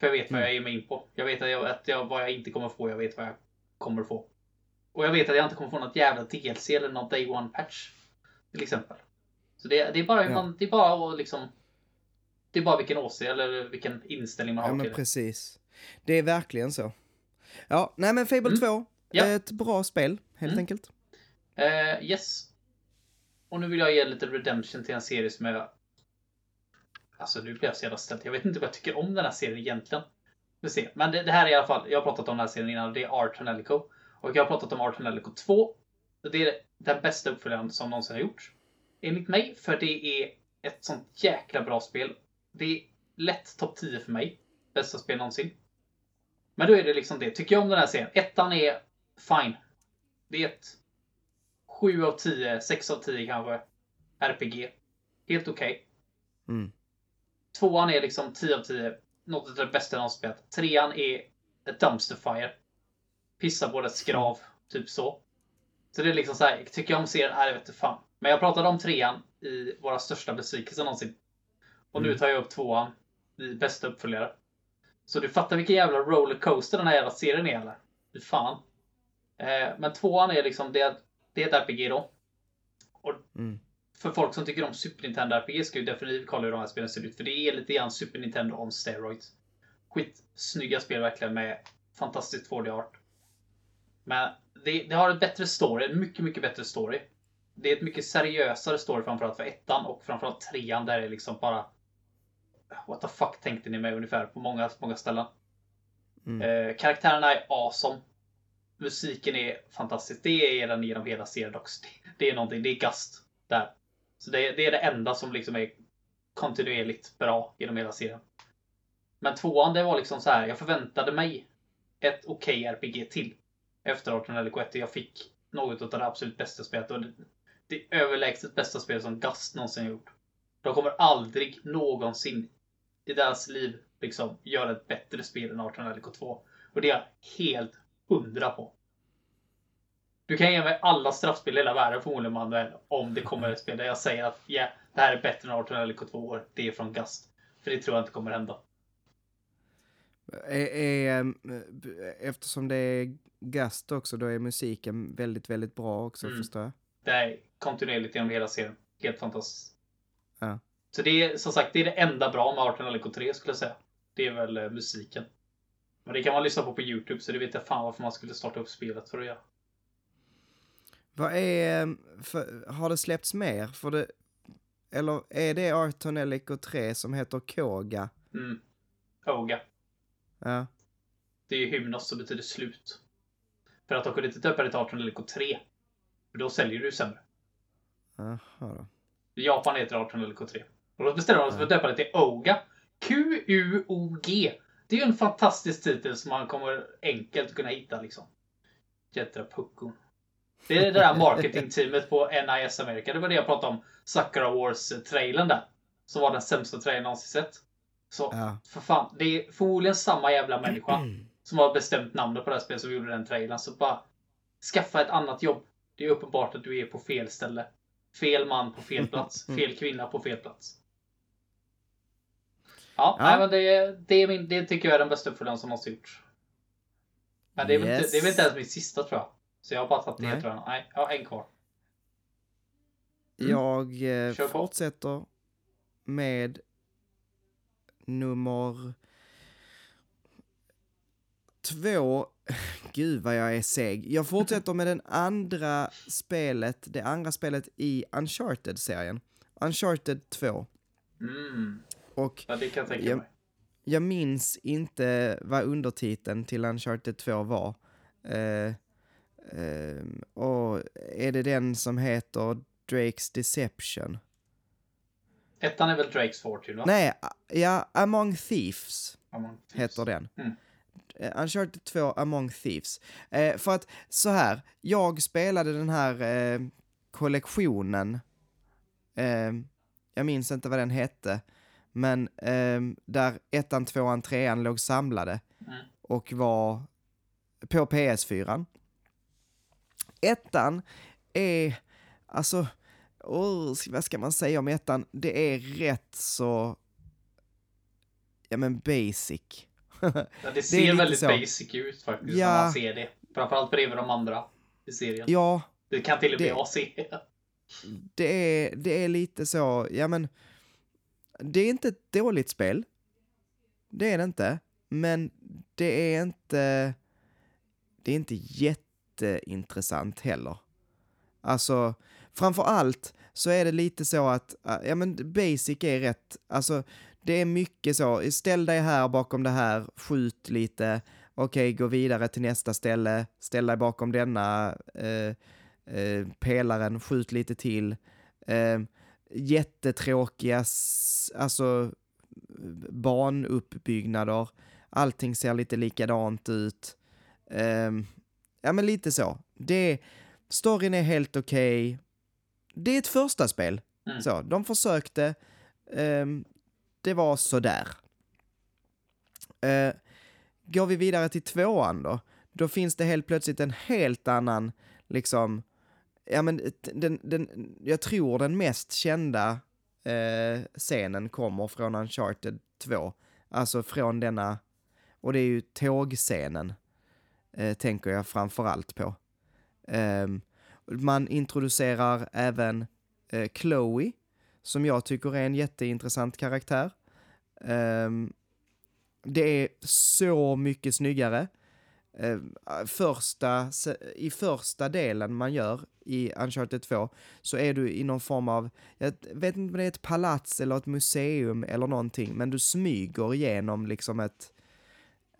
B: För jag vet vad
A: Mm.
B: jag ger mig in på. Jag vet att jag, att jag, vad jag inte kommer få, jag vet vad jag kommer få. Och jag vet att jag inte kommer få något jävla DLC eller någon Day One-patch. Till exempel. Så det, det är bara
A: Ja.
B: man, det är bara att liksom... Det är bara vilken åsikt eller vilken inställning man
A: ja
B: har
A: men
B: till det.
A: precis. Det är verkligen så. Ja, nej men Fable
B: Mm.
A: 2,
B: Ja.
A: ett bra spel helt
B: Mm.
A: enkelt.
B: Eh, yes. Och nu vill jag ge lite redemption till en serie som jag... Alltså nu blir jag så jävla ställd. Jag vet inte vad jag tycker om den här serien egentligen. Vi ser. Men det, det här är i alla fall, jag har pratat om den här serien innan, och det är Art Tonelico. Och jag har pratat om Art Tonelico 2. Det är den bästa uppföljaren som någonsin har gjorts. Enligt mig, för det är ett sånt jäkla bra spel. Det är lätt topp 10 för mig. Bästa spel någonsin. Men då är det liksom det. Tycker jag om den här serien? Ettan är fine. Det är ett 7 av 10, 6 av 10 kanske. RPG. Helt okej.
A: Mm.
B: Tvåan är liksom 10 av 10. Något av det bästa jag någonsin spelat. Trean är ett dumpster fire. Pissar på ett skrav. Typ så. Så det är liksom så här, tycker jag om serien? Nej, jag vet inte fan. Men jag pratade om trean i våra största besvikelser någonsin. Och nu
A: Mm.
B: tar jag upp tvåan i bästa uppföljare. Så du fattar vilken jävla rollercoaster den här jävla serien är eller? Fy fan. Eh, men tvåan är liksom det det är ett RPG då. Och
A: Mm.
B: För folk som tycker om Super Nintendo RPG ska ju definitivt kolla hur de här spelen ser ut. För det är lite grann Super Nintendo on steroids. Skitsnygga spel verkligen med fantastiskt 2D-art. Men det, det har ett bättre story, en mycket, mycket bättre story. Det är ett mycket seriösare story framförallt för ettan och framförallt trean där det är liksom bara What the fuck tänkte ni med ungefär på många, många ställen.
A: Mm.
B: Eh, karaktärerna är awesome. Musiken är fantastisk. Det är den genom hela serien också. Det, det är någonting, det är Gust där. Så det, det är det enda som liksom är kontinuerligt bra genom hela serien. Men tvåan, det var liksom så här. Jag förväntade mig ett okej RPG till. Efter 1801 jag fick något av det absolut bästa spelet. Och det, det överlägset bästa spelet som Gust någonsin gjort. De kommer aldrig någonsin i deras liv liksom göra ett bättre spel än 18LK2. Och det är jag helt hundra på. Du kan ge mig alla straffspel i hela världen förmodligen Manuel om det kommer ett spel där jag säger att yeah, det här är bättre än 18LK2. Det är från Gust. För det tror jag inte kommer hända.
A: Är, är, ehm, eftersom det är Gust också, då är musiken väldigt, väldigt bra också,
B: Mm.
A: förstår jag.
B: Det är kontinuerligt genom hela serien. Helt fantastiskt.
A: Ja.
B: Så det är som sagt det är det enda bra med 18LK3 skulle jag säga. Det är väl eh, musiken. Men det kan man lyssna på på Youtube så det vet jag fan varför man skulle starta upp spelet för att göra.
A: Vad är, för, har det släppts mer? För det, eller är det Arton LK3 som heter Koga?
B: Mm. Oga.
A: Ja.
B: Det är ju hymnos som betyder slut. För att de kunde inte döpa det till 18LK3. För då säljer du sämre.
A: Jaha då.
B: I Japan heter det 18LK3. Och då bestämde de sig för att döpa det till Oga. Q-U-O-G. Det är ju en fantastisk titel som man kommer enkelt kunna hitta liksom. Jädra puckon. Det är det där marketingteamet på NIS America. Det var det jag pratade om. Sakura Wars-trailern där. Som var den sämsta trailern någonsin sett. Så
A: Ja.
B: för fan, det är förmodligen samma jävla människa som har bestämt namnet på det här spelet som gjorde den trailern. Så bara skaffa ett annat jobb. Det är uppenbart att du är på fel ställe. Fel man på fel plats. Fel kvinna på fel plats. Ja,
A: Ja.
B: Nej, men det, det, är min, det tycker jag är den bästa uppföljaren som någonsin gjorts. Men det är, väl inte,
A: Yes.
B: det är väl inte ens min sista tror jag. Så jag har bara tagit tror jag. Nej, jag har en kvar. Mm.
A: Jag eh,
B: Kör på.
A: fortsätter med nummer två. Gud vad jag är seg. Jag fortsätter med den andra spelet, det andra spelet i Uncharted-serien. Uncharted 2.
B: Mm.
A: Och
B: Ja, det kan jag tänka
A: Ja.
B: mig.
A: jag minns inte vad undertiteln till Uncharted 2 var. Eh, och är det den som heter Drake's Deception?
B: Ettan är väl Drakes Fortune va?
A: Nej, ja, Among Thieves
B: Among Thieves.
A: heter den.
B: Mm.
A: Eh, Uncharted 2 Among Thieves. Eh, för att så här, jag spelade den här eh, kollektionen. Eh, jag minns inte vad den hette. Men eh, där ettan, tvåan, trean låg samlade.
B: Mm.
A: Och var på PS4. Ettan är, alltså, oh, vad ska man säga om ettan? Det är rätt så, ja men basic.
B: Ja, det ser
A: lite
B: väldigt
A: så.
B: basic ut faktiskt
A: Ja.
B: när man ser det. Framförallt bredvid de andra i serien.
A: ja,
B: Det kan till och med
A: Det-
B: jag se.
A: det är, det är lite så, ja men, det är inte ett dåligt spel. Det är det inte. Men det är inte, det är inte jätteintressant heller. Alltså, framför allt så är det lite så att, äh, ja men basic är rätt, alltså det är mycket så, ställ dig här bakom det här, skjut lite, okej gå vidare till nästa ställe, ställ dig bakom denna eh, eh, pelaren, skjut lite till. Eh, jättetråkiga, alltså banuppbyggnader, allting ser lite likadant ut. Ehm, ja men lite så. Det, storyn är helt okej. Det är ett första spel.
B: Mm.
A: Så, de försökte. Ehm, det var sådär. Uh, går vi vidare till tvåan då, då finns det helt plötsligt en helt annan, liksom, ja men den, den, jag tror den mest kända eh, scenen kommer från Uncharted 2. Alltså från denna, och det är ju tågscenen, eh, tänker jag framför allt på. Eh, Man introducerar även eh, Chloe, som jag tycker är en jätteintressant karaktär. Ehm, det är så mycket snyggare. Eh, första, I första delen man gör i Uncharted 2 så är du i någon form av, jag vet inte om det är ett palats eller ett museum eller någonting, men du smyger igenom liksom ett,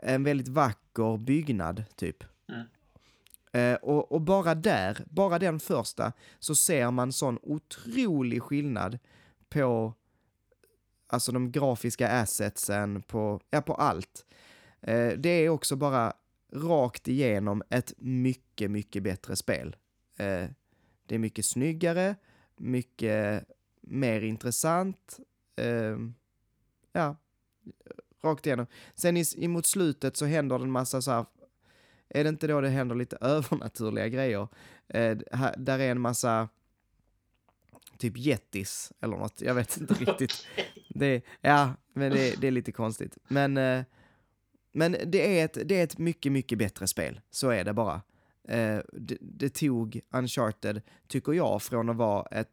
A: en väldigt vacker byggnad typ.
B: Mm.
A: Eh, och, och, bara där, bara den första, så ser man sån otrolig skillnad på alltså de grafiska assetsen, på, ja, på allt. Eh, det är också bara rakt igenom ett mycket, mycket bättre spel. Eh, det är mycket snyggare, mycket mer intressant. Eh, ja, rakt igenom. Sen i, mot slutet så händer det en massa så här, är det inte då det händer lite övernaturliga grejer? Eh, här, där är en massa typ jettis eller något, jag vet inte riktigt. Det, ja, men det, det är lite konstigt. Men eh, men det är, ett, det är ett mycket, mycket bättre spel. Så är det bara. Eh, det, det, tog Uncharted, tycker jag, från att vara ett,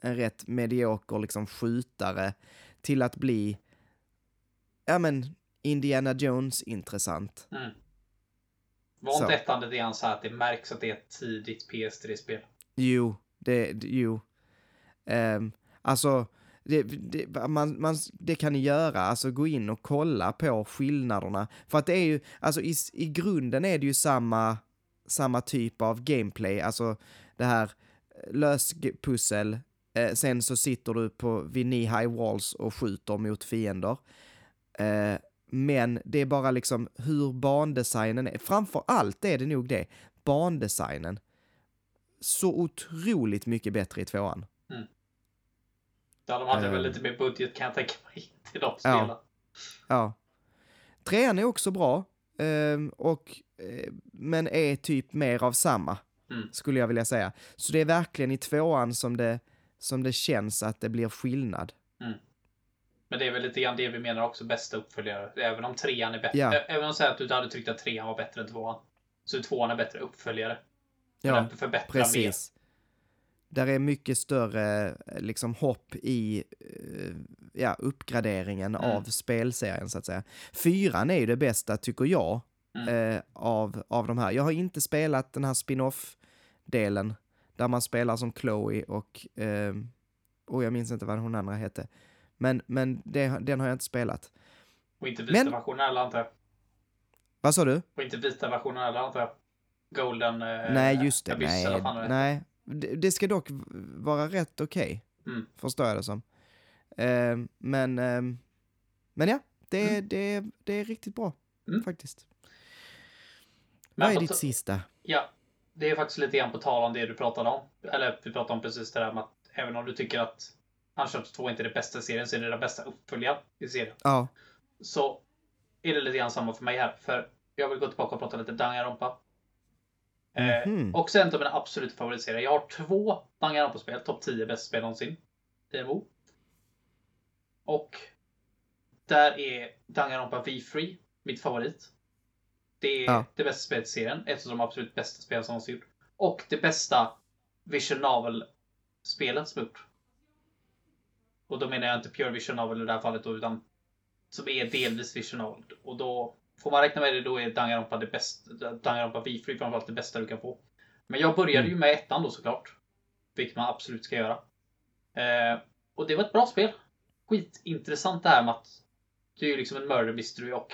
A: en rätt medioker liksom skjutare till att bli, ja men, Indiana Jones intressant.
B: Mm. Var inte ettan lite grann så här att det märks att det är ett tidigt PS3-spel?
A: Jo, det, jo. Um, alltså, det, det, man, man, det kan ni göra, alltså gå in och kolla på skillnaderna. För att det är ju, alltså i, i grunden är det ju samma, samma typ av gameplay, alltså det här eh, löspussel, eh, sen så sitter du på vid knee high walls och skjuter mot fiender. Eh, men det är bara liksom hur bandesignen är, framför allt är det nog det, bandesignen. Så otroligt mycket bättre i tvåan.
B: Ja, de hade uh, väl lite mer budget kan jag tänka mig till de spelen. Ja.
A: ja. Trean är också bra, uh, och, uh, men är typ mer av samma, mm. skulle jag vilja säga. Så det är verkligen i tvåan som det, som det känns att det blir skillnad.
B: Mm. Men det är väl lite grann det vi menar också, bästa uppföljare. Även om trean är bättre. Ja. Även om säger att du hade tyckt att trean var bättre än tvåan. Så är tvåan är bättre uppföljare.
A: Ja, precis. Mer där är mycket större liksom hopp i eh, ja, uppgraderingen mm. av spelserien så att säga. Fyran är ju det bästa tycker jag mm. eh, av, av de här. Jag har inte spelat den här spin-off-delen där man spelar som Chloe och, eh, och jag minns inte vad hon andra hette. Men, men det, den har jag inte spelat.
B: Och inte vita men, versionen heller jag.
A: Vad sa du?
B: Och inte vita versionen heller jag. Golden... Eh,
A: nej, just det. Nej, nej, det, ska dock vara rätt okej, okay, mm. förstår jag det som. Eh, men, eh, men ja, det, mm. det, det är riktigt bra mm. faktiskt. Men Vad är ditt sista?
B: Ja, det är faktiskt lite grann på tal om det du pratade om. Eller vi pratade om precis det där med att även om du tycker att Uncharted 2 inte är det bästa i serien så är det den bästa uppföljaren i serien.
A: Ja.
B: Så är det lite grann samma för mig här. För jag vill gå tillbaka och prata lite Danganronpa. Mm. och sen till mina absoluta favoritserier. Jag har två Danganronpa-spel, topp 10 bästa spel någonsin. DMO. Och där är Danganronpa V-Free mitt favorit. Det är ja. det bästa spelet i serien, ett av de absolut bästa spelen som någonsin gjort. Och det bästa Vision Novel-spelet som gjort. Och då menar jag inte Pure Vision Novel i det här fallet då, utan som är delvis Vision Novel. Och då Får man räkna med det då är Danganronpa det bästa, Danganronpa V-Free framförallt det bästa du kan få. Men jag började mm. ju med ettan då såklart. Vilket man absolut ska göra. Eh, och det var ett bra spel. Skitintressant det här med att det är ju liksom en murder mystery och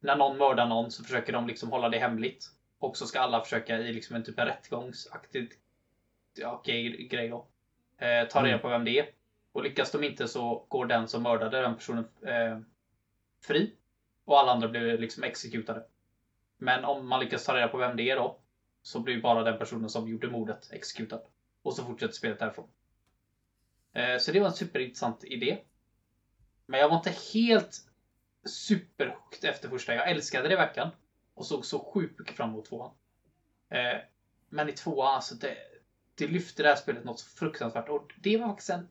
B: när någon mördar någon så försöker de liksom hålla det hemligt. Och så ska alla försöka i liksom en typ av rättegångsaktig ja, grej, grej då. Eh, ta reda mm. på vem det är. Och lyckas de inte så går den som mördade den personen eh, fri. Och alla andra blir liksom exekutade. Men om man lyckas ta reda på vem det är då, så blir bara den personen som gjorde mordet exekutad. Och så fortsätter spelet därifrån. Eh, så det var en superintressant idé. Men jag var inte helt superhooked efter första. Jag älskade det verkligen. Och såg så sjukt mycket fram emot tvåan. Eh, men i tvåan, alltså det, det lyfte det här spelet något så fruktansvärt. Och det var faktiskt en...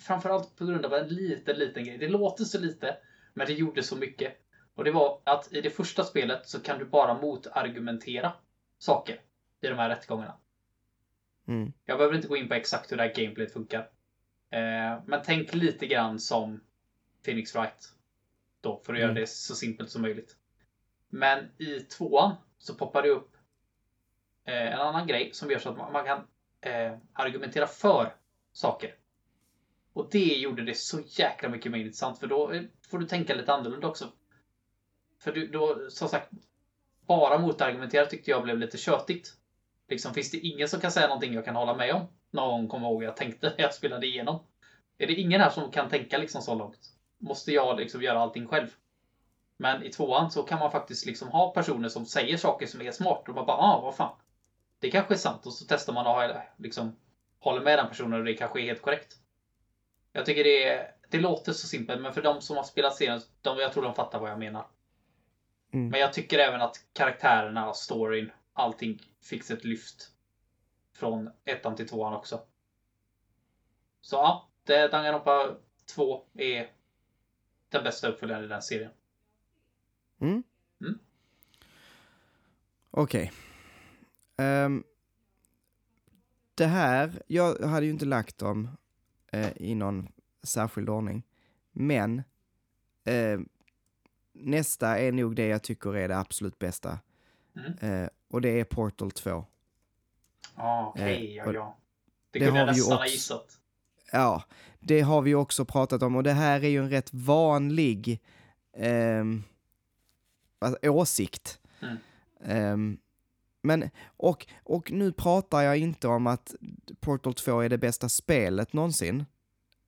B: Framförallt på grund av en liten, liten grej. Det låter så lite, men det gjorde så mycket. Och det var att i det första spelet så kan du bara motargumentera saker i de här rättegångarna.
A: Mm.
B: Jag behöver inte gå in på exakt hur det här gameplayet funkar. Eh, men tänk lite grann som Phoenix Wright. Då, för att göra
A: Mm.
B: det så simpelt som möjligt. Men i tvåan så poppar det upp eh, en annan grej som gör så att man, man kan eh, argumentera för saker. Och det gjorde det så jäkla mycket mer intressant för då eh, får du tänka lite annorlunda också. För du, då, som sagt, bara motargumentera tyckte jag blev lite tjötigt. Liksom, finns det ingen som kan säga någonting jag kan hålla med om? Någon kommer ihåg jag tänkte när jag spelade igenom. Är det ingen här som kan tänka liksom så långt? Måste jag liksom göra allting själv? Men i tvåan så kan man faktiskt liksom ha personer som säger saker som är smart och man bara ah, vad fan. Det kanske är sant och så testar man och liksom håller med den personen och det kanske är helt korrekt. Jag tycker det, är, det låter så simpelt men för de som har spelat serien, de, jag tror de fattar vad jag menar.
A: Mm.
B: Men jag tycker även att karaktärerna, storyn, allting fick ett lyft. Från ettan till tvåan också. Så ja, Danganronpa 2 är den bästa uppföljaren i den serien.
A: Mm.
B: Mm.
A: Okej. Ehm, det här, jag hade ju inte lagt dem eh, i någon särskild ordning. Men eh, nästa är nog det jag tycker är det absolut bästa.
B: Mm.
A: Eh, och det är Portal 2.
B: Ja, okej,
A: Eh,
B: ja, ja. Det,
A: det
B: kunde jag nästan ha gissat.
A: Ja, det har vi också pratat om och det här är ju en rätt vanlig ehm, alltså, åsikt.
B: Mm.
A: Men, och, och nu pratar jag inte om att Portal 2 är det bästa spelet någonsin,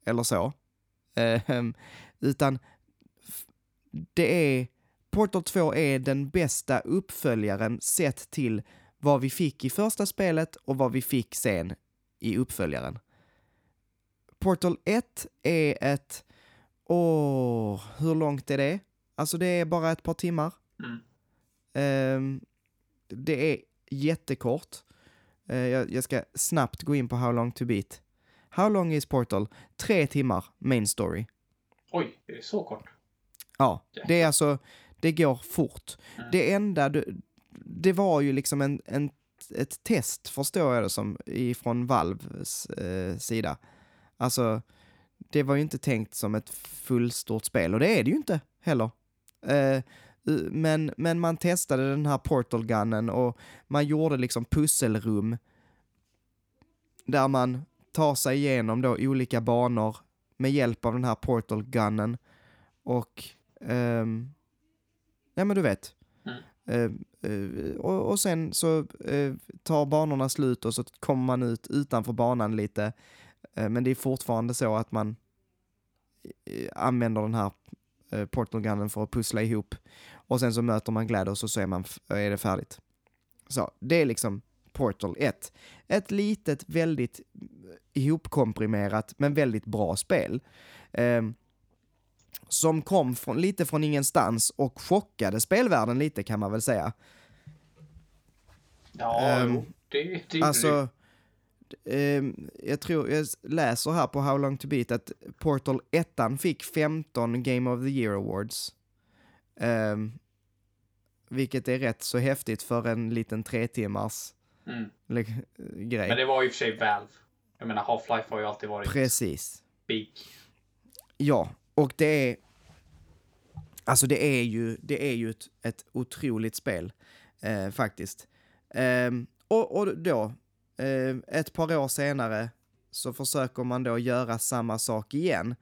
A: eller så, Ehm, utan det är, Portal 2 är den bästa uppföljaren sett till vad vi fick i första spelet och vad vi fick sen i uppföljaren. Portal 1 är ett... Åh, hur långt är det? Alltså det är bara ett par timmar.
B: Mm.
A: Ehm, det är jättekort. Eh, jag, ska snabbt gå in på How long to beat. How long is Portal? Tre timmar, main story.
B: Oj, är det så kort?
A: Ja, det är alltså, det går fort.
B: Mm.
A: Det enda, du, det var ju liksom en, en, ett test, förstår jag det som, ifrån Valves eh, sida. Alltså, det var ju inte tänkt som ett fullstort spel och det är det ju inte heller. Eh, men, men man testade den här portal gunnen och man gjorde liksom pusselrum där man tar sig igenom då olika banor med hjälp av den här portal gunnen och ehm, ja men du vet.
B: Mm.
A: Eh, eh, och, och sen så eh, tar banorna slut och så kommer man ut utanför banan lite. Eh, men det är fortfarande så att man eh, använder den här eh, portal gunnen för att pussla ihop. Och sen så möter man GLaDOS och så är, man är det färdigt. Så det är liksom Portal 1. Ett litet, väldigt ihopkomprimerat men väldigt bra spel. Ehm, som kom från, lite från ingenstans och chockade spelvärlden lite kan man väl säga.
B: Ja, jo, det, det.
A: Alltså, ehm, jag tror, jag läser här på How long to beat att Portal 1 fick 15 Game of the Year Awards. Ehm, vilket är rätt så häftigt för en liten tre timmars
B: Mm.
A: le- grej.
B: Men det var ju för sig Valve. Jag menar, Half-Life har ju alltid varit
A: Precis.
B: big.
A: Ja, och det är... Alltså det är ju, det är ju ett, ett otroligt spel, eh, faktiskt. Ehm, och, och då, eh, ett par år senare, så försöker man då göra samma sak igen.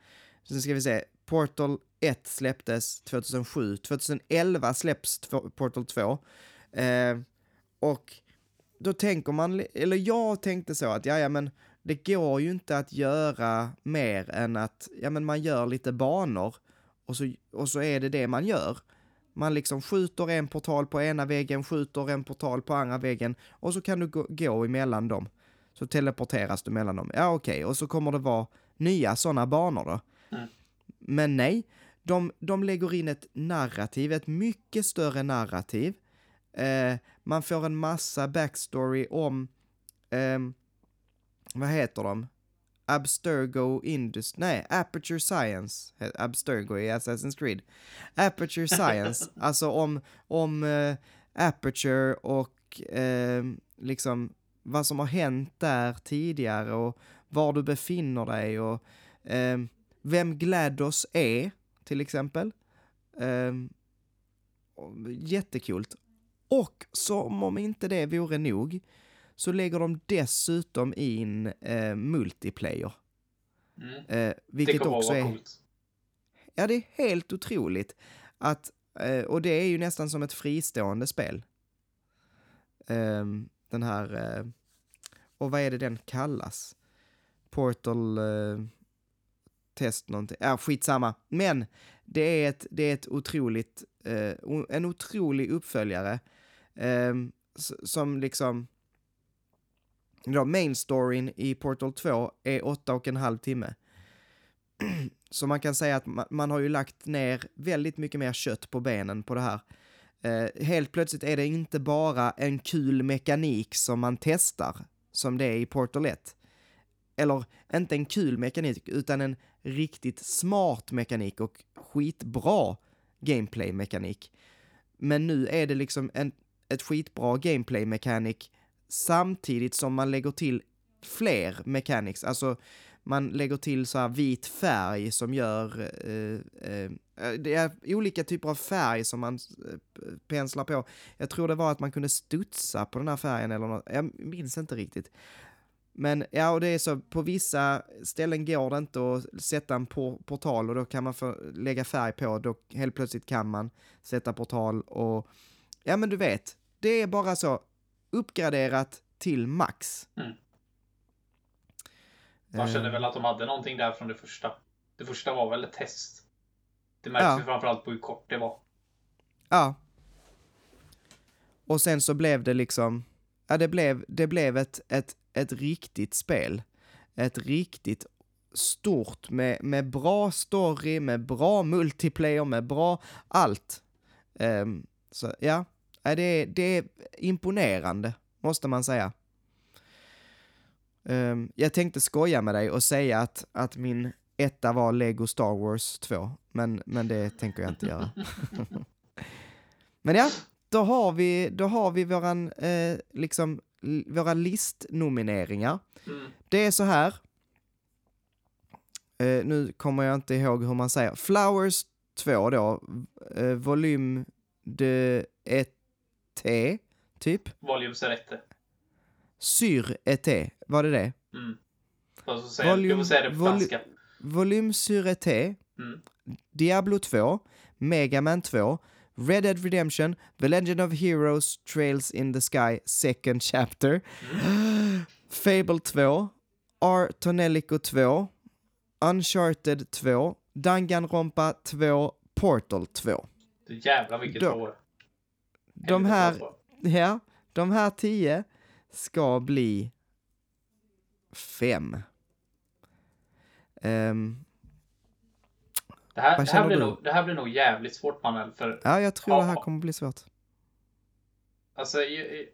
A: Så ska vi se, Portal 1 släpptes 2007, 2011 släpps Portal 2. Eh, och då tänker man, eller jag tänkte så att ja, ja men det går ju inte att göra mer än att, ja men man gör lite banor och så, och så är det det man gör. Man liksom skjuter en portal på ena väggen, skjuter en portal på andra väggen och så kan du gå, gå emellan dem. Så teleporteras du mellan dem. Ja okej, och så kommer det vara nya sådana banor då.
B: Mm.
A: Men nej, de, de lägger in ett narrativ, ett mycket större narrativ. Eh, man får en massa backstory om, ehm, vad heter de? Abstergo Indus... Nej, Aperture Science. Abstergo i Assassin's Creed. Aperture Science, alltså om, om eh, Aperture och eh, liksom vad som har hänt där tidigare och var du befinner dig och eh, vem GLaDOS är, till exempel. Eh, jättekult. Och som om inte det vore nog så lägger de dessutom in eh, multiplayer.
B: Mm.
A: Eh, vilket
B: det
A: också är...
B: coolt.
A: Ja, det är helt otroligt. Att, eh, och det är ju nästan som ett fristående spel. Ehm, den här... Eh, och vad är det den kallas? Portal eh, Test någonting. Ja, skitsamma. Men det är ett, det är ett otroligt, eh, en otrolig uppföljare. eh, som liksom... Ja, main storyn i Portal 2 är åtta och en halv timme. Så man kan säga att man, man har ju lagt ner väldigt mycket mer kött på benen på det här. Eh, helt plötsligt är det inte bara en kul mekanik som man testar, som det är i Portal 1. Eller inte en kul mekanik, utan en riktigt smart mekanik och skitbra gameplay-mekanik. Men nu är det liksom en, ett skitbra gameplay-mekanik samtidigt som man lägger till fler mechanics, alltså man lägger till så här vit färg som gör, eh, eh, eh det är olika typer av färg som man eh, penslar på. Jag tror det var att man kunde studsa på den här färgen eller något, jag minns inte riktigt. Men ja, och det är så, på vissa ställen går det inte att sätta en por- portal och då kan man få lägga färg på, då helt plötsligt kan man sätta portal och ja men du vet, det är bara så uppgraderat till max.
B: Mm. Man kände
A: Eh,
B: väl att de hade någonting där från det första. Det första var väl ett test. Det märks
A: Ja.
B: ju framförallt på hur kort det var.
A: Ja. Och sen så blev det liksom, ja det blev, det blev ett, ett, ett riktigt spel. Ett riktigt stort med, med bra story, med bra multiplayer, med bra allt. Ehm, så ja, ja, det är, det är imponerande, måste man säga. Ehm, jag tänkte skoja med dig och säga att, att min etta var Lego Star Wars 2, men, men det tänker jag inte göra. Men ja, då har vi, då har vi våran, eh, liksom, våra listnomineringar.
B: Mm.
A: Det är så här. Eh, nu kommer jag inte ihåg hur man säger. Flowers 2 då, eh, volym de et typ.
B: Volume Serette.
A: Sur et var det det?
B: Mm. Och så säger
A: Volume-
B: du får säga det på franska.
A: Volym sur et
B: Mm.
A: Diablo 2, Mega Man 2, Red Dead Redemption, The Legend of Heroes Trails in the Sky Second Chapter, Fable 2, R. Tonellico 2, Uncharted 2, Danganronpa 2, Portal 2.
B: Du jävlar vilket år.
A: De
B: Helvete,
A: här,
B: alltså.
A: ja, de här tio ska bli fem. Ehm,
B: Det här,
A: Vad
B: det, här blir
A: du?
B: nog, det här blir nog jävligt svårt Manuel. För
A: ja, jag tror det här
B: Ja.
A: kommer bli svårt.
B: alltså, jag,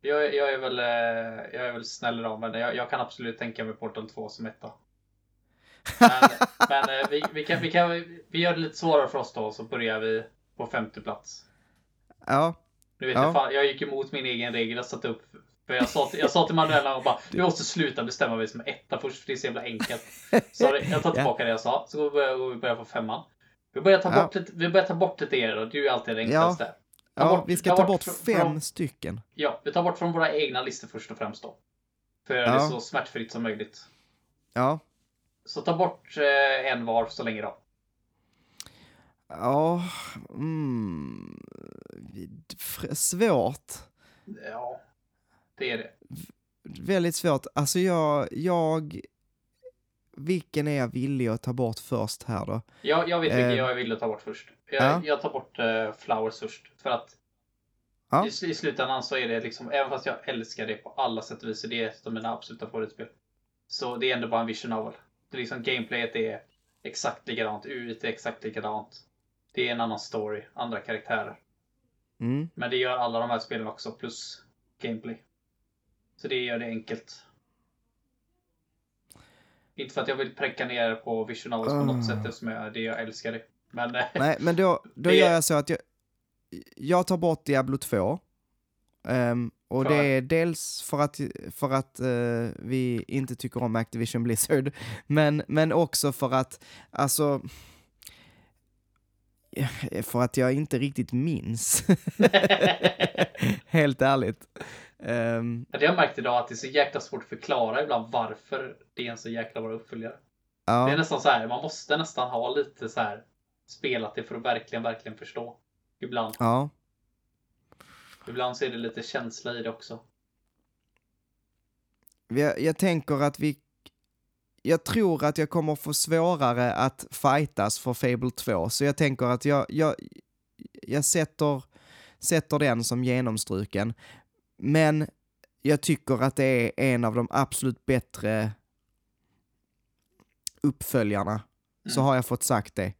B: jag, jag, är väl, eh, jag är väl snäll idag, men jag, jag kan absolut tänka mig Portal 2 som etta. Men, men eh, vi, vi, kan, vi, kan, vi gör det lite svårare för oss då, så börjar vi på femte plats.
A: Ja,
B: Nu vet
A: Ja.
B: jag, fan, jag gick emot min egen regel jag satte upp. För jag sa till, jag sa till Manuela och bara, vi måste sluta bestämma vem som är etta först, för det är så jävla enkelt. Så jag tar tillbaka det jag sa, så går vi börjar, på femman. Vi börjar ta
A: Ja.
B: bort lite, vi börjar ta bort lite er då, det är alltid det enklaste. Ta
A: ja
B: bort-
A: vi ska
B: ta
A: ta
B: bort
A: bort fem
B: från-
A: stycken.
B: Ja, vi tar bort från våra egna listor först och främst då. För att
A: Ja.
B: det så smärtfritt som möjligt.
A: Ja,
B: Så ta bort eh, en var så länge då.
A: ja, mm, svårt.
B: Ja, det är det.
A: Väldigt svårt. Alltså jag, jag, vilken är jag villig att ta bort först här då?
B: Jag, jag vet vilken
A: Eh.
B: jag vill ta bort först. Jag,
A: Ja.
B: jag tar bort eh, Flowers först. För att
A: Ja.
B: i, i slutändan så är det liksom, även fast jag älskar det på alla sätt och vis, det är ett av mina absoluta favoritspel. Så det är ändå bara en vision novel. Det är liksom gameplayet är exakt likadant, UIT är exakt likadant. Det är en annan story, andra karaktärer.
A: Mm.
B: Men det gör alla de här spelen också, plus gameplay. Så det gör det enkelt. Inte för att jag vill präcka ner på Vision Novels på något
A: Ah.
B: sätt eftersom jag, det jag älskar det. Men eh,
A: Nej, men då, då gör jag så att jag, jag tar bort Diablo 2 Ehm, och
B: För?
A: det är dels för att, för att eh, vi inte tycker om Activision Blizzard, men, men också för att, alltså, för att jag inte riktigt minns. Helt ärligt. Ehm,
B: Det jag märkt idag att det är så jäkla svårt att förklara ibland varför det är en så jäkla bra uppföljare. Det är
A: ja,
B: nästan så här, man måste nästan ha lite så här spelat det för att verkligen, verkligen förstå. Ibland.
A: ja,
B: Ibland så är det lite känsla i det också.
A: jag, jag tänker att vi, jag tror att jag kommer få svårare att fightas för Fable 2, så jag tänker att jag, jag, jag sätter, sätter den som genomstruken. Men jag tycker att det är en av de absolut bättre uppföljarna, så
B: Mm.
A: har jag fått sagt det.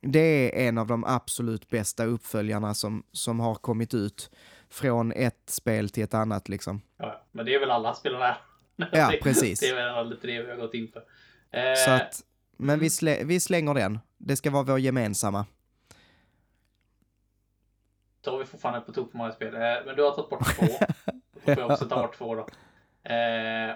A: Det är en av de absolut bästa uppföljarna som, som har kommit ut från ett spel till ett annat liksom.
B: Ja, men det är väl alla spelare här.
A: Ja,
B: det,
A: precis.
B: Det är väl lite det vi har gått in för. Eh,
A: Så att, men vi, slä, vi slänger den. Det ska vara vår gemensamma.
B: Då har vi fortfarande på tok för många spel. Eh, men du har tagit bort två. Då får jag också ta bort två då. Eh,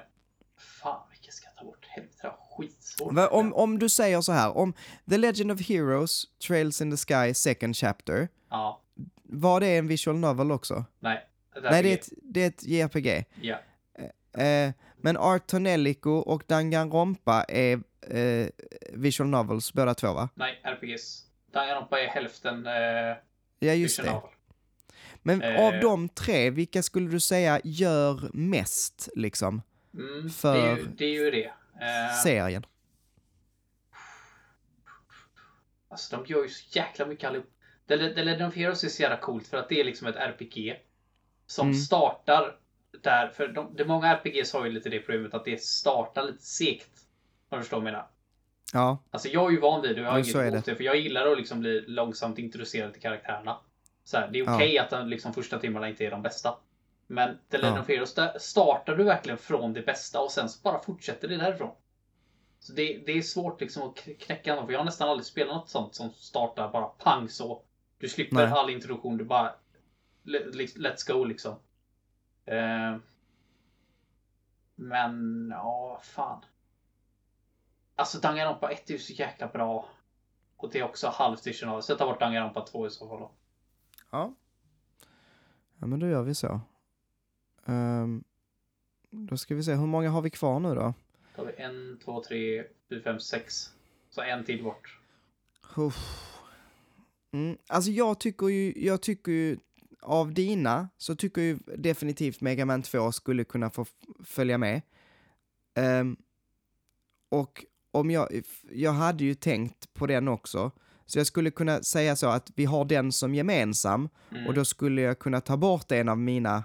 B: fan, vilka ska jag ta bort? Helvete, det skitsvårt.
A: Va- Om, om du säger så här, om The Legend of Heroes, Trails in the Sky, Second Chapter,
B: Ja,
A: var det en visual novel också?
B: nej. där
A: Nej, det är ett, det är ett JRPG.
B: Ja,
A: Eh, men Art Tonellico och Danganronpa är eh, visual novels båda två va?
B: nej, RPGs. Danganronpa är hälften eh,
A: Ja, just
B: visual
A: det.
B: novel.
A: Men
B: Eh.
A: av de tre, vilka skulle du säga gör mest, liksom,
B: Mm,
A: För-
B: det, är ju, det är ju det. Eh,
A: serien?
B: Alltså de gör ju så jäkla mycket allihop. The, The Legend of Heroes är så jävla coolt för att det är liksom ett RPG. Som
A: Mm.
B: startar där, för de, de många RPGs har ju lite det problemet att det startar lite segt. Om du förstår vad jag menar.
A: Ja,
B: Alltså jag är ju van vid det och jag har
A: Ja,
B: inget emot
A: det.
B: det. För jag gillar att liksom bli långsamt introducerad till karaktärerna. Så här, det är
A: Ja.
B: okej att de liksom första timmarna inte är de bästa. Men The Legend
A: Ja.
B: of Heroes, där startar du verkligen från det bästa och sen så bara fortsätter det därifrån. Så det, det är svårt liksom att knäcka för jag har nästan aldrig spelat något sånt som startar bara pang så. Du slipper
A: Nej.
B: all introduktion, du bara le- le- Let's go liksom. Eh, men, ja, fan. Alltså Danganronpa 1 är ju så jäkla bra. Och det är också Så jag tar bort Danganronpa 2 i så fall då.
A: Ja. Ja, men då gör vi så. Ehm, då ska vi se, hur många har vi kvar nu då?
B: Då har vi en, två, tre, fyra, fem, sex. Så en till bort.
A: Uff. Mm, alltså jag tycker ju, jag tycker ju, av dina, så tycker jag ju definitivt Mega Man 2 skulle kunna få följa med. Ehm, och om jag, jag hade ju tänkt på den också, så jag skulle kunna säga så att vi har den som gemensam,
B: Mm.
A: och då skulle jag kunna ta bort en av mina.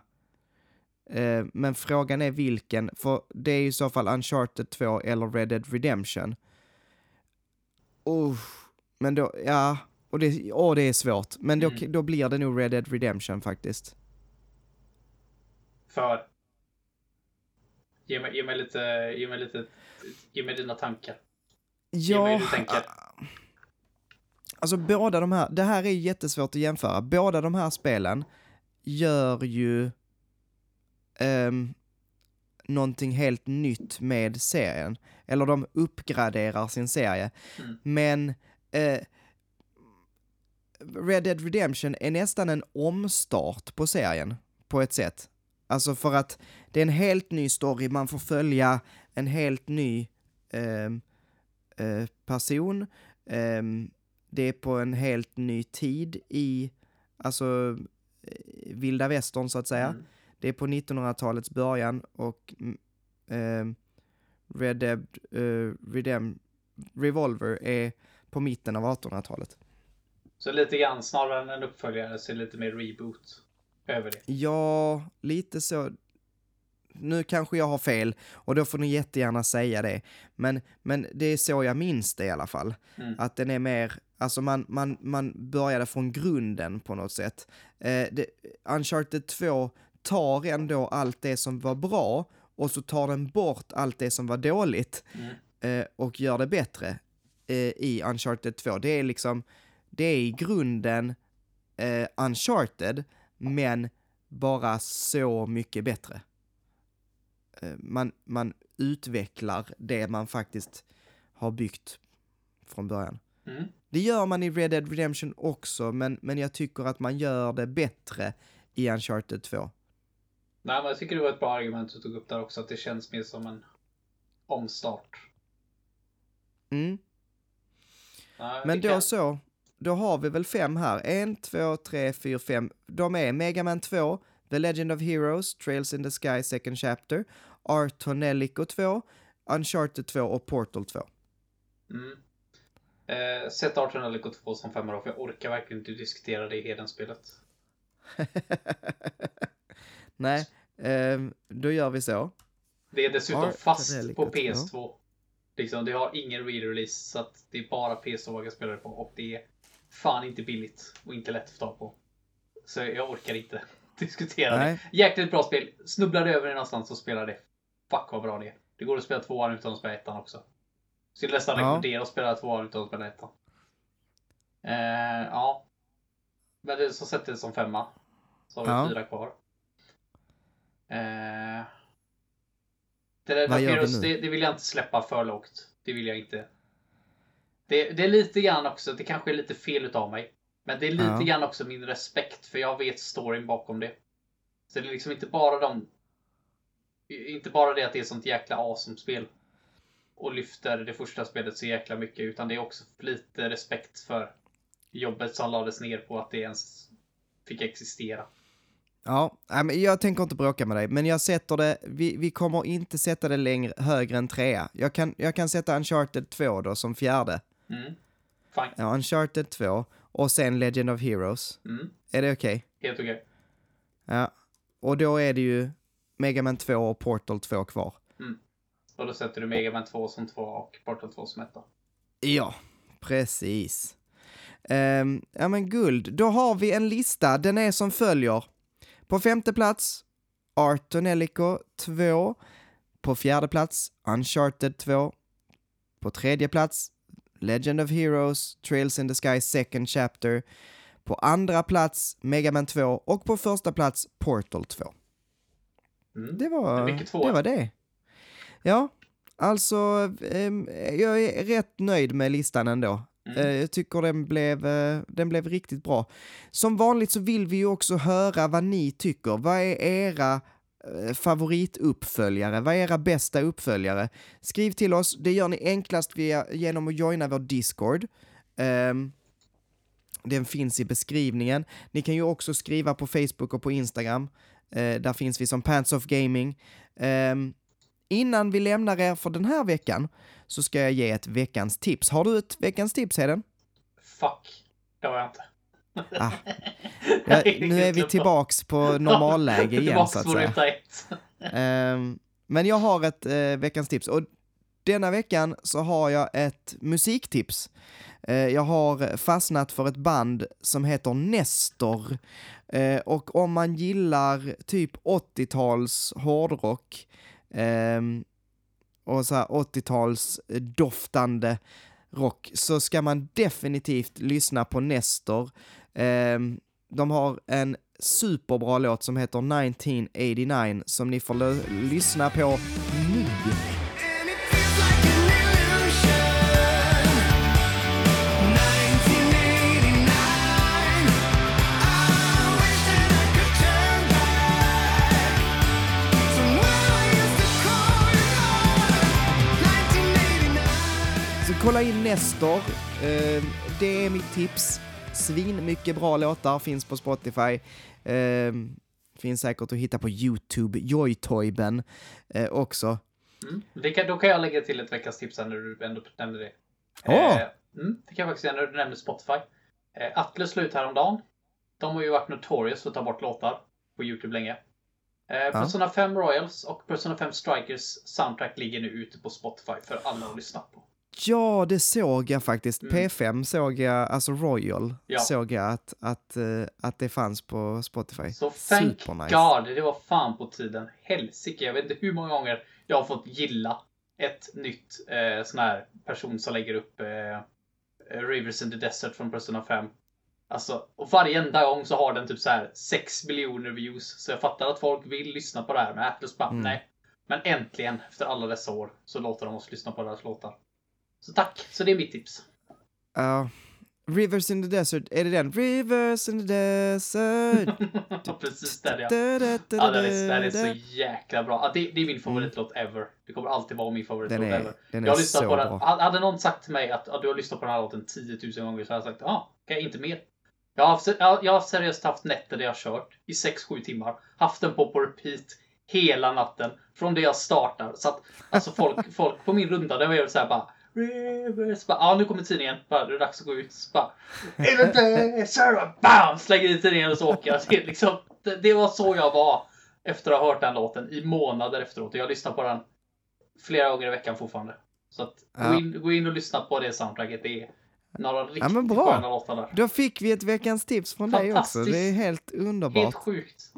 A: Eh, men frågan är vilken, för det är i så fall Uncharted 2 eller Red Dead Redemption. Oh, men då, ja, och det, åh, det är svårt. Men då,
B: Mm.
A: då blir det nog Red Dead Redemption faktiskt.
B: För. Ge mig, ge mig lite, ge mig lite, ge mig dina tankar. Ge mig hur du tänker.
A: Alltså båda de här, det här är jättesvårt att jämföra. Båda de här spelen gör ju um, någonting helt nytt med serien. Eller de uppgraderar sin serie.
B: Mm.
A: Men eh, Red Dead Redemption är nästan en omstart på serien på ett sätt. Alltså för att det är en helt ny story, man får följa en helt ny ehm, eh, person. Ehm, det är på en helt ny tid i, alltså, eh, vilda västern så att säga.
B: Mm.
A: Det är på 1900-talets början och mm, ehm, Red Dead eh, Redem Revolver är på mitten av 1800-talet.
B: Så lite grann snarare än en uppföljare så lite mer reboot över det.
A: Ja, lite så. Nu kanske jag har fel och då får ni jättegärna säga det. Men, men det är så jag minns det i alla fall.
B: Mm.
A: Att den är mer, alltså man, man, man började från grunden på något sätt. Eh, det, Uncharted 2 tar ändå allt det som var bra och så tar den bort allt det som var dåligt
B: Mm.
A: eh, och gör det bättre eh, i Uncharted 2. Det är liksom, det är i grunden eh, Uncharted, men bara så mycket bättre. Eh, Man, man utvecklar det man faktiskt har byggt från början.
B: Mm.
A: Det gör man i Red Dead Redemption också, men, men jag tycker att man gör det bättre i Uncharted 2.
B: Nej, men jag tycker det var ett bra argument du tog upp där också, att det känns mer som en omstart.
A: Mm.
B: Nej,
A: Men då
B: kan-
A: så, då har vi väl fem här. En, två, tre, fyra, fem. De är Mega Man 2, The Legend of Heroes, Trails in the Sky Second Chapter, Art Tonellico 2, Uncharted 2 och Portal 2.
B: Mm. Eh, sätt Arton Ellico 2 som femma då, för jag orkar verkligen inte diskutera det i Heden-spelet.
A: Nej, ehm, då gör vi så.
B: Det är dessutom
A: Arton
B: fast
A: Ellico
B: på
A: 2.
B: PS2. Liksom, det har ingen re-release, så att det är bara PS2 man kan spela det på. Och det är fan inte billigt och inte lätt att få tag på. Så jag orkar inte diskutera
A: Nej.
B: det. Jäkligt bra spel. Snubblar du över det någonstans och spelar det. Fuck vad bra det är. Det går att spela tvåan utan att spela ettan också. Skulle nästan
A: Ja.
B: rekommendera att spela tvåan utan att spela ettan. Eh, ja. Men det så sätter det som femma. Så har vi
A: Ja.
B: fyra kvar. Eh, det, där,
A: gör vi
B: det, det vill jag inte släppa för lågt. Det vill jag inte. Det, det är lite grann också, det kanske är lite fel utav mig. Men det är lite
A: Ja.
B: grann också min respekt för jag vet storyn bakom det. Så det är liksom inte bara de... Inte bara det att det är sånt jäkla awesome spel. Och lyfter det första spelet så jäkla mycket. Utan det är också lite respekt för jobbet som lades ner på att det ens fick existera.
A: Ja, men jag tänker inte bråka med dig, men jag sätter det, vi, vi kommer inte sätta det längre, högre än trea. Jag kan, jag kan sätta Uncharted 2 då som fjärde.
B: Mm. Fine.
A: Ja, Uncharted 2 och sen Legend of Heroes.
B: Mm.
A: Är det okej?
B: Helt okej.
A: Ja. Och då är det ju Mega Man 2 och Portal 2 kvar.
B: Och då sätter du Mega Man 2 som 2 och Portal 2 som 1
A: Ja, precis. Ehm, ja men guld, då har vi en lista, den är som följer. På femte plats, Art Tonellico 2. På fjärde plats, Uncharted 2. På tredje plats, Legend of Heroes, Trails in the Sky Second Chapter. På andra plats, Mega Man 2 och på första plats, Portal 2.
B: Mm.
A: Det var
B: Det.
A: Var det. Ja, alltså ehm, jag är rätt nöjd med listan ändå.
B: Mm.
A: Eh, jag tycker den blev, eh, den blev riktigt bra. Som vanligt så vill vi ju också höra vad ni tycker. Vad är era eh, favorituppföljare? Vad är era bästa uppföljare? Skriv till oss. Det gör ni enklast via, genom att joina vår Discord. Ehm, den finns i beskrivningen. Ni kan ju också skriva på Facebook och på Instagram. Eh, där finns vi som Pants of Gaming. Ehm, innan vi lämnar er för den här veckan så ska jag ge ett veckans tips. Har du ett veckans tips, Heden?
B: Fuck. Det har jag inte.
A: Ah. Ja, nu är vi tillbaks på normalläge igen, så att säga. Ehm, men jag har ett eh, veckans tips och denna veckan så har jag ett musiktips. Eh, jag har fastnat för ett band som heter Nestor. Eh, och om man gillar typ 80-tals hårdrock ehm, och så här 80-tals doftande rock så ska man definitivt lyssna på Nestor. Ehm, de har en superbra låt som heter 1989 som ni får lyssna på kolla in Nestor, Ehm, det är mitt tips. Svin mycket bra låtar finns på Spotify. Ehm, finns säkert att hitta på YouTube, Joytoyben eh, också.
B: Mm. Det kan, då kan jag lägga till ett veckans tips här när du ändå nämnde det. Eh, mm, det kan jag faktiskt göra när du nämnde Spotify. Eh, Atlus slut häromdagen. De har ju varit notorious för att ta bort låtar på YouTube länge. Eh, Persona 5 Royals och Persona 5 Strikers soundtrack ligger nu ute på Spotify för alla att lyssna på.
A: Ja, det såg jag faktiskt.
B: Mm.
A: P5 såg jag, alltså Royal,
B: Ja.
A: såg jag att, att, eh, att det fanns på Spotify.
B: Så thank
A: Supernice.
B: God, det var fan på tiden. Helsike, jag vet inte hur många gånger jag har fått gilla ett nytt eh, sån här person som lägger upp eh, Rivers in the Desert från Persona 5. Alltså, och varje enda gång så har den typ så här 6 miljoner views. Så jag fattar att folk vill lyssna på det här. Men Atlas bara,
A: Mm.
B: nej. Men äntligen, efter alla dessa år, så låter de oss lyssna på deras låtar. Så tack, så det är mitt tips.
A: Ja. Rivers in the desert, är det den? Rivers in the desert.
B: Precis där ja. Ja, den är, den så jäkla bra. Ja, det, det är min favoritlåt ever. Det kommer alltid vara min favoritlåt
A: Den är,
B: ever.
A: den
B: Jag
A: är
B: har lyssnat på den.
A: bra.
B: Hade någon sagt till mig att ja, du har lyssnat på den här låten 10 000 gånger så hade jag sagt ja, okej, inte mer. Jag har, jag, jag har seriöst haft nätter där jag har kört i 6-7 timmar. Haft den på på repeat hela natten. Från det jag startar. Så att alltså folk, folk på min runda, där var jag så här bara Rivers. Bara, ja, nu kommer tidningen. Bara, det är dags att gå ut. Bara, "In the desert." Bam! Slänger i tidningen och så åker jag. Det, liksom, det, det var så jag var efter att ha hört den låten i månader efteråt. Jag lyssnar på den flera gånger i veckan fortfarande. Så att
A: Ja.
B: gå, in, gå in och lyssna på det soundtracket. Det är några riktigt
A: men bra.
B: sköna låtar där.
A: Då fick vi ett veckans tips från dig också. Det är helt underbart.
B: Helt sjukt.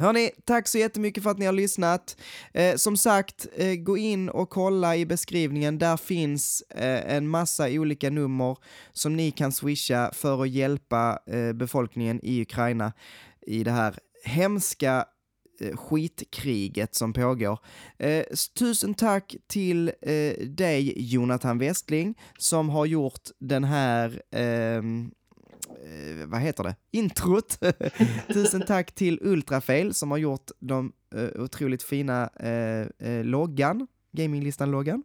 A: Hörni, tack så jättemycket för att ni har lyssnat. Eh, som sagt, eh, gå in och kolla i beskrivningen. Där finns eh, en massa olika nummer som ni kan swisha för att hjälpa eh, befolkningen i Ukraina i det här hemska eh, skitkriget som pågår. Eh, tusen tack till eh, dig Jonathan Westling som har gjort den här eh, eh, vad heter det? Introt. Tusen tack till Ultrafail som har gjort de eh, otroligt fina eh, eh, loggan, gaminglistan-loggan,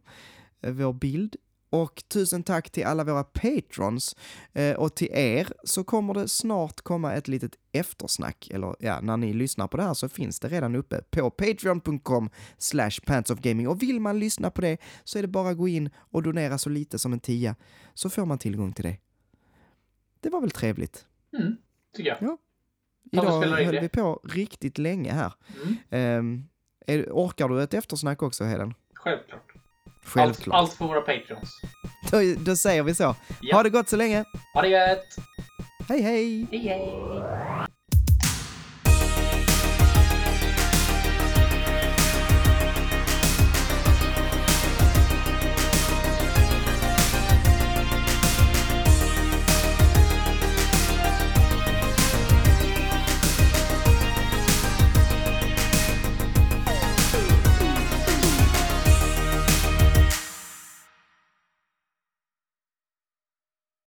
A: eh, vår bild. Och tusen tack till alla våra patrons. Eh, och till er så kommer det snart komma ett litet eftersnack. Eller ja, när ni lyssnar på det här så finns det redan uppe på patreon.com slash pantsofgaming. Och vill man lyssna på det så är det bara att gå in och donera så lite som en tia så får man tillgång till det. Det var väl trevligt.
B: Mm, tycker jag.
A: Ja. Idag höll
B: det.
A: vi på riktigt länge här.
B: Mm,
A: är, orkar du ett eftersnack också Heden?
B: självklart.
A: Självklart.
B: Allt, allt för våra patrons.
A: Då, då säger vi så.
B: Ja.
A: Ha det gott så länge.
B: Ha det gött!
A: Hej hej!
B: Hej hej!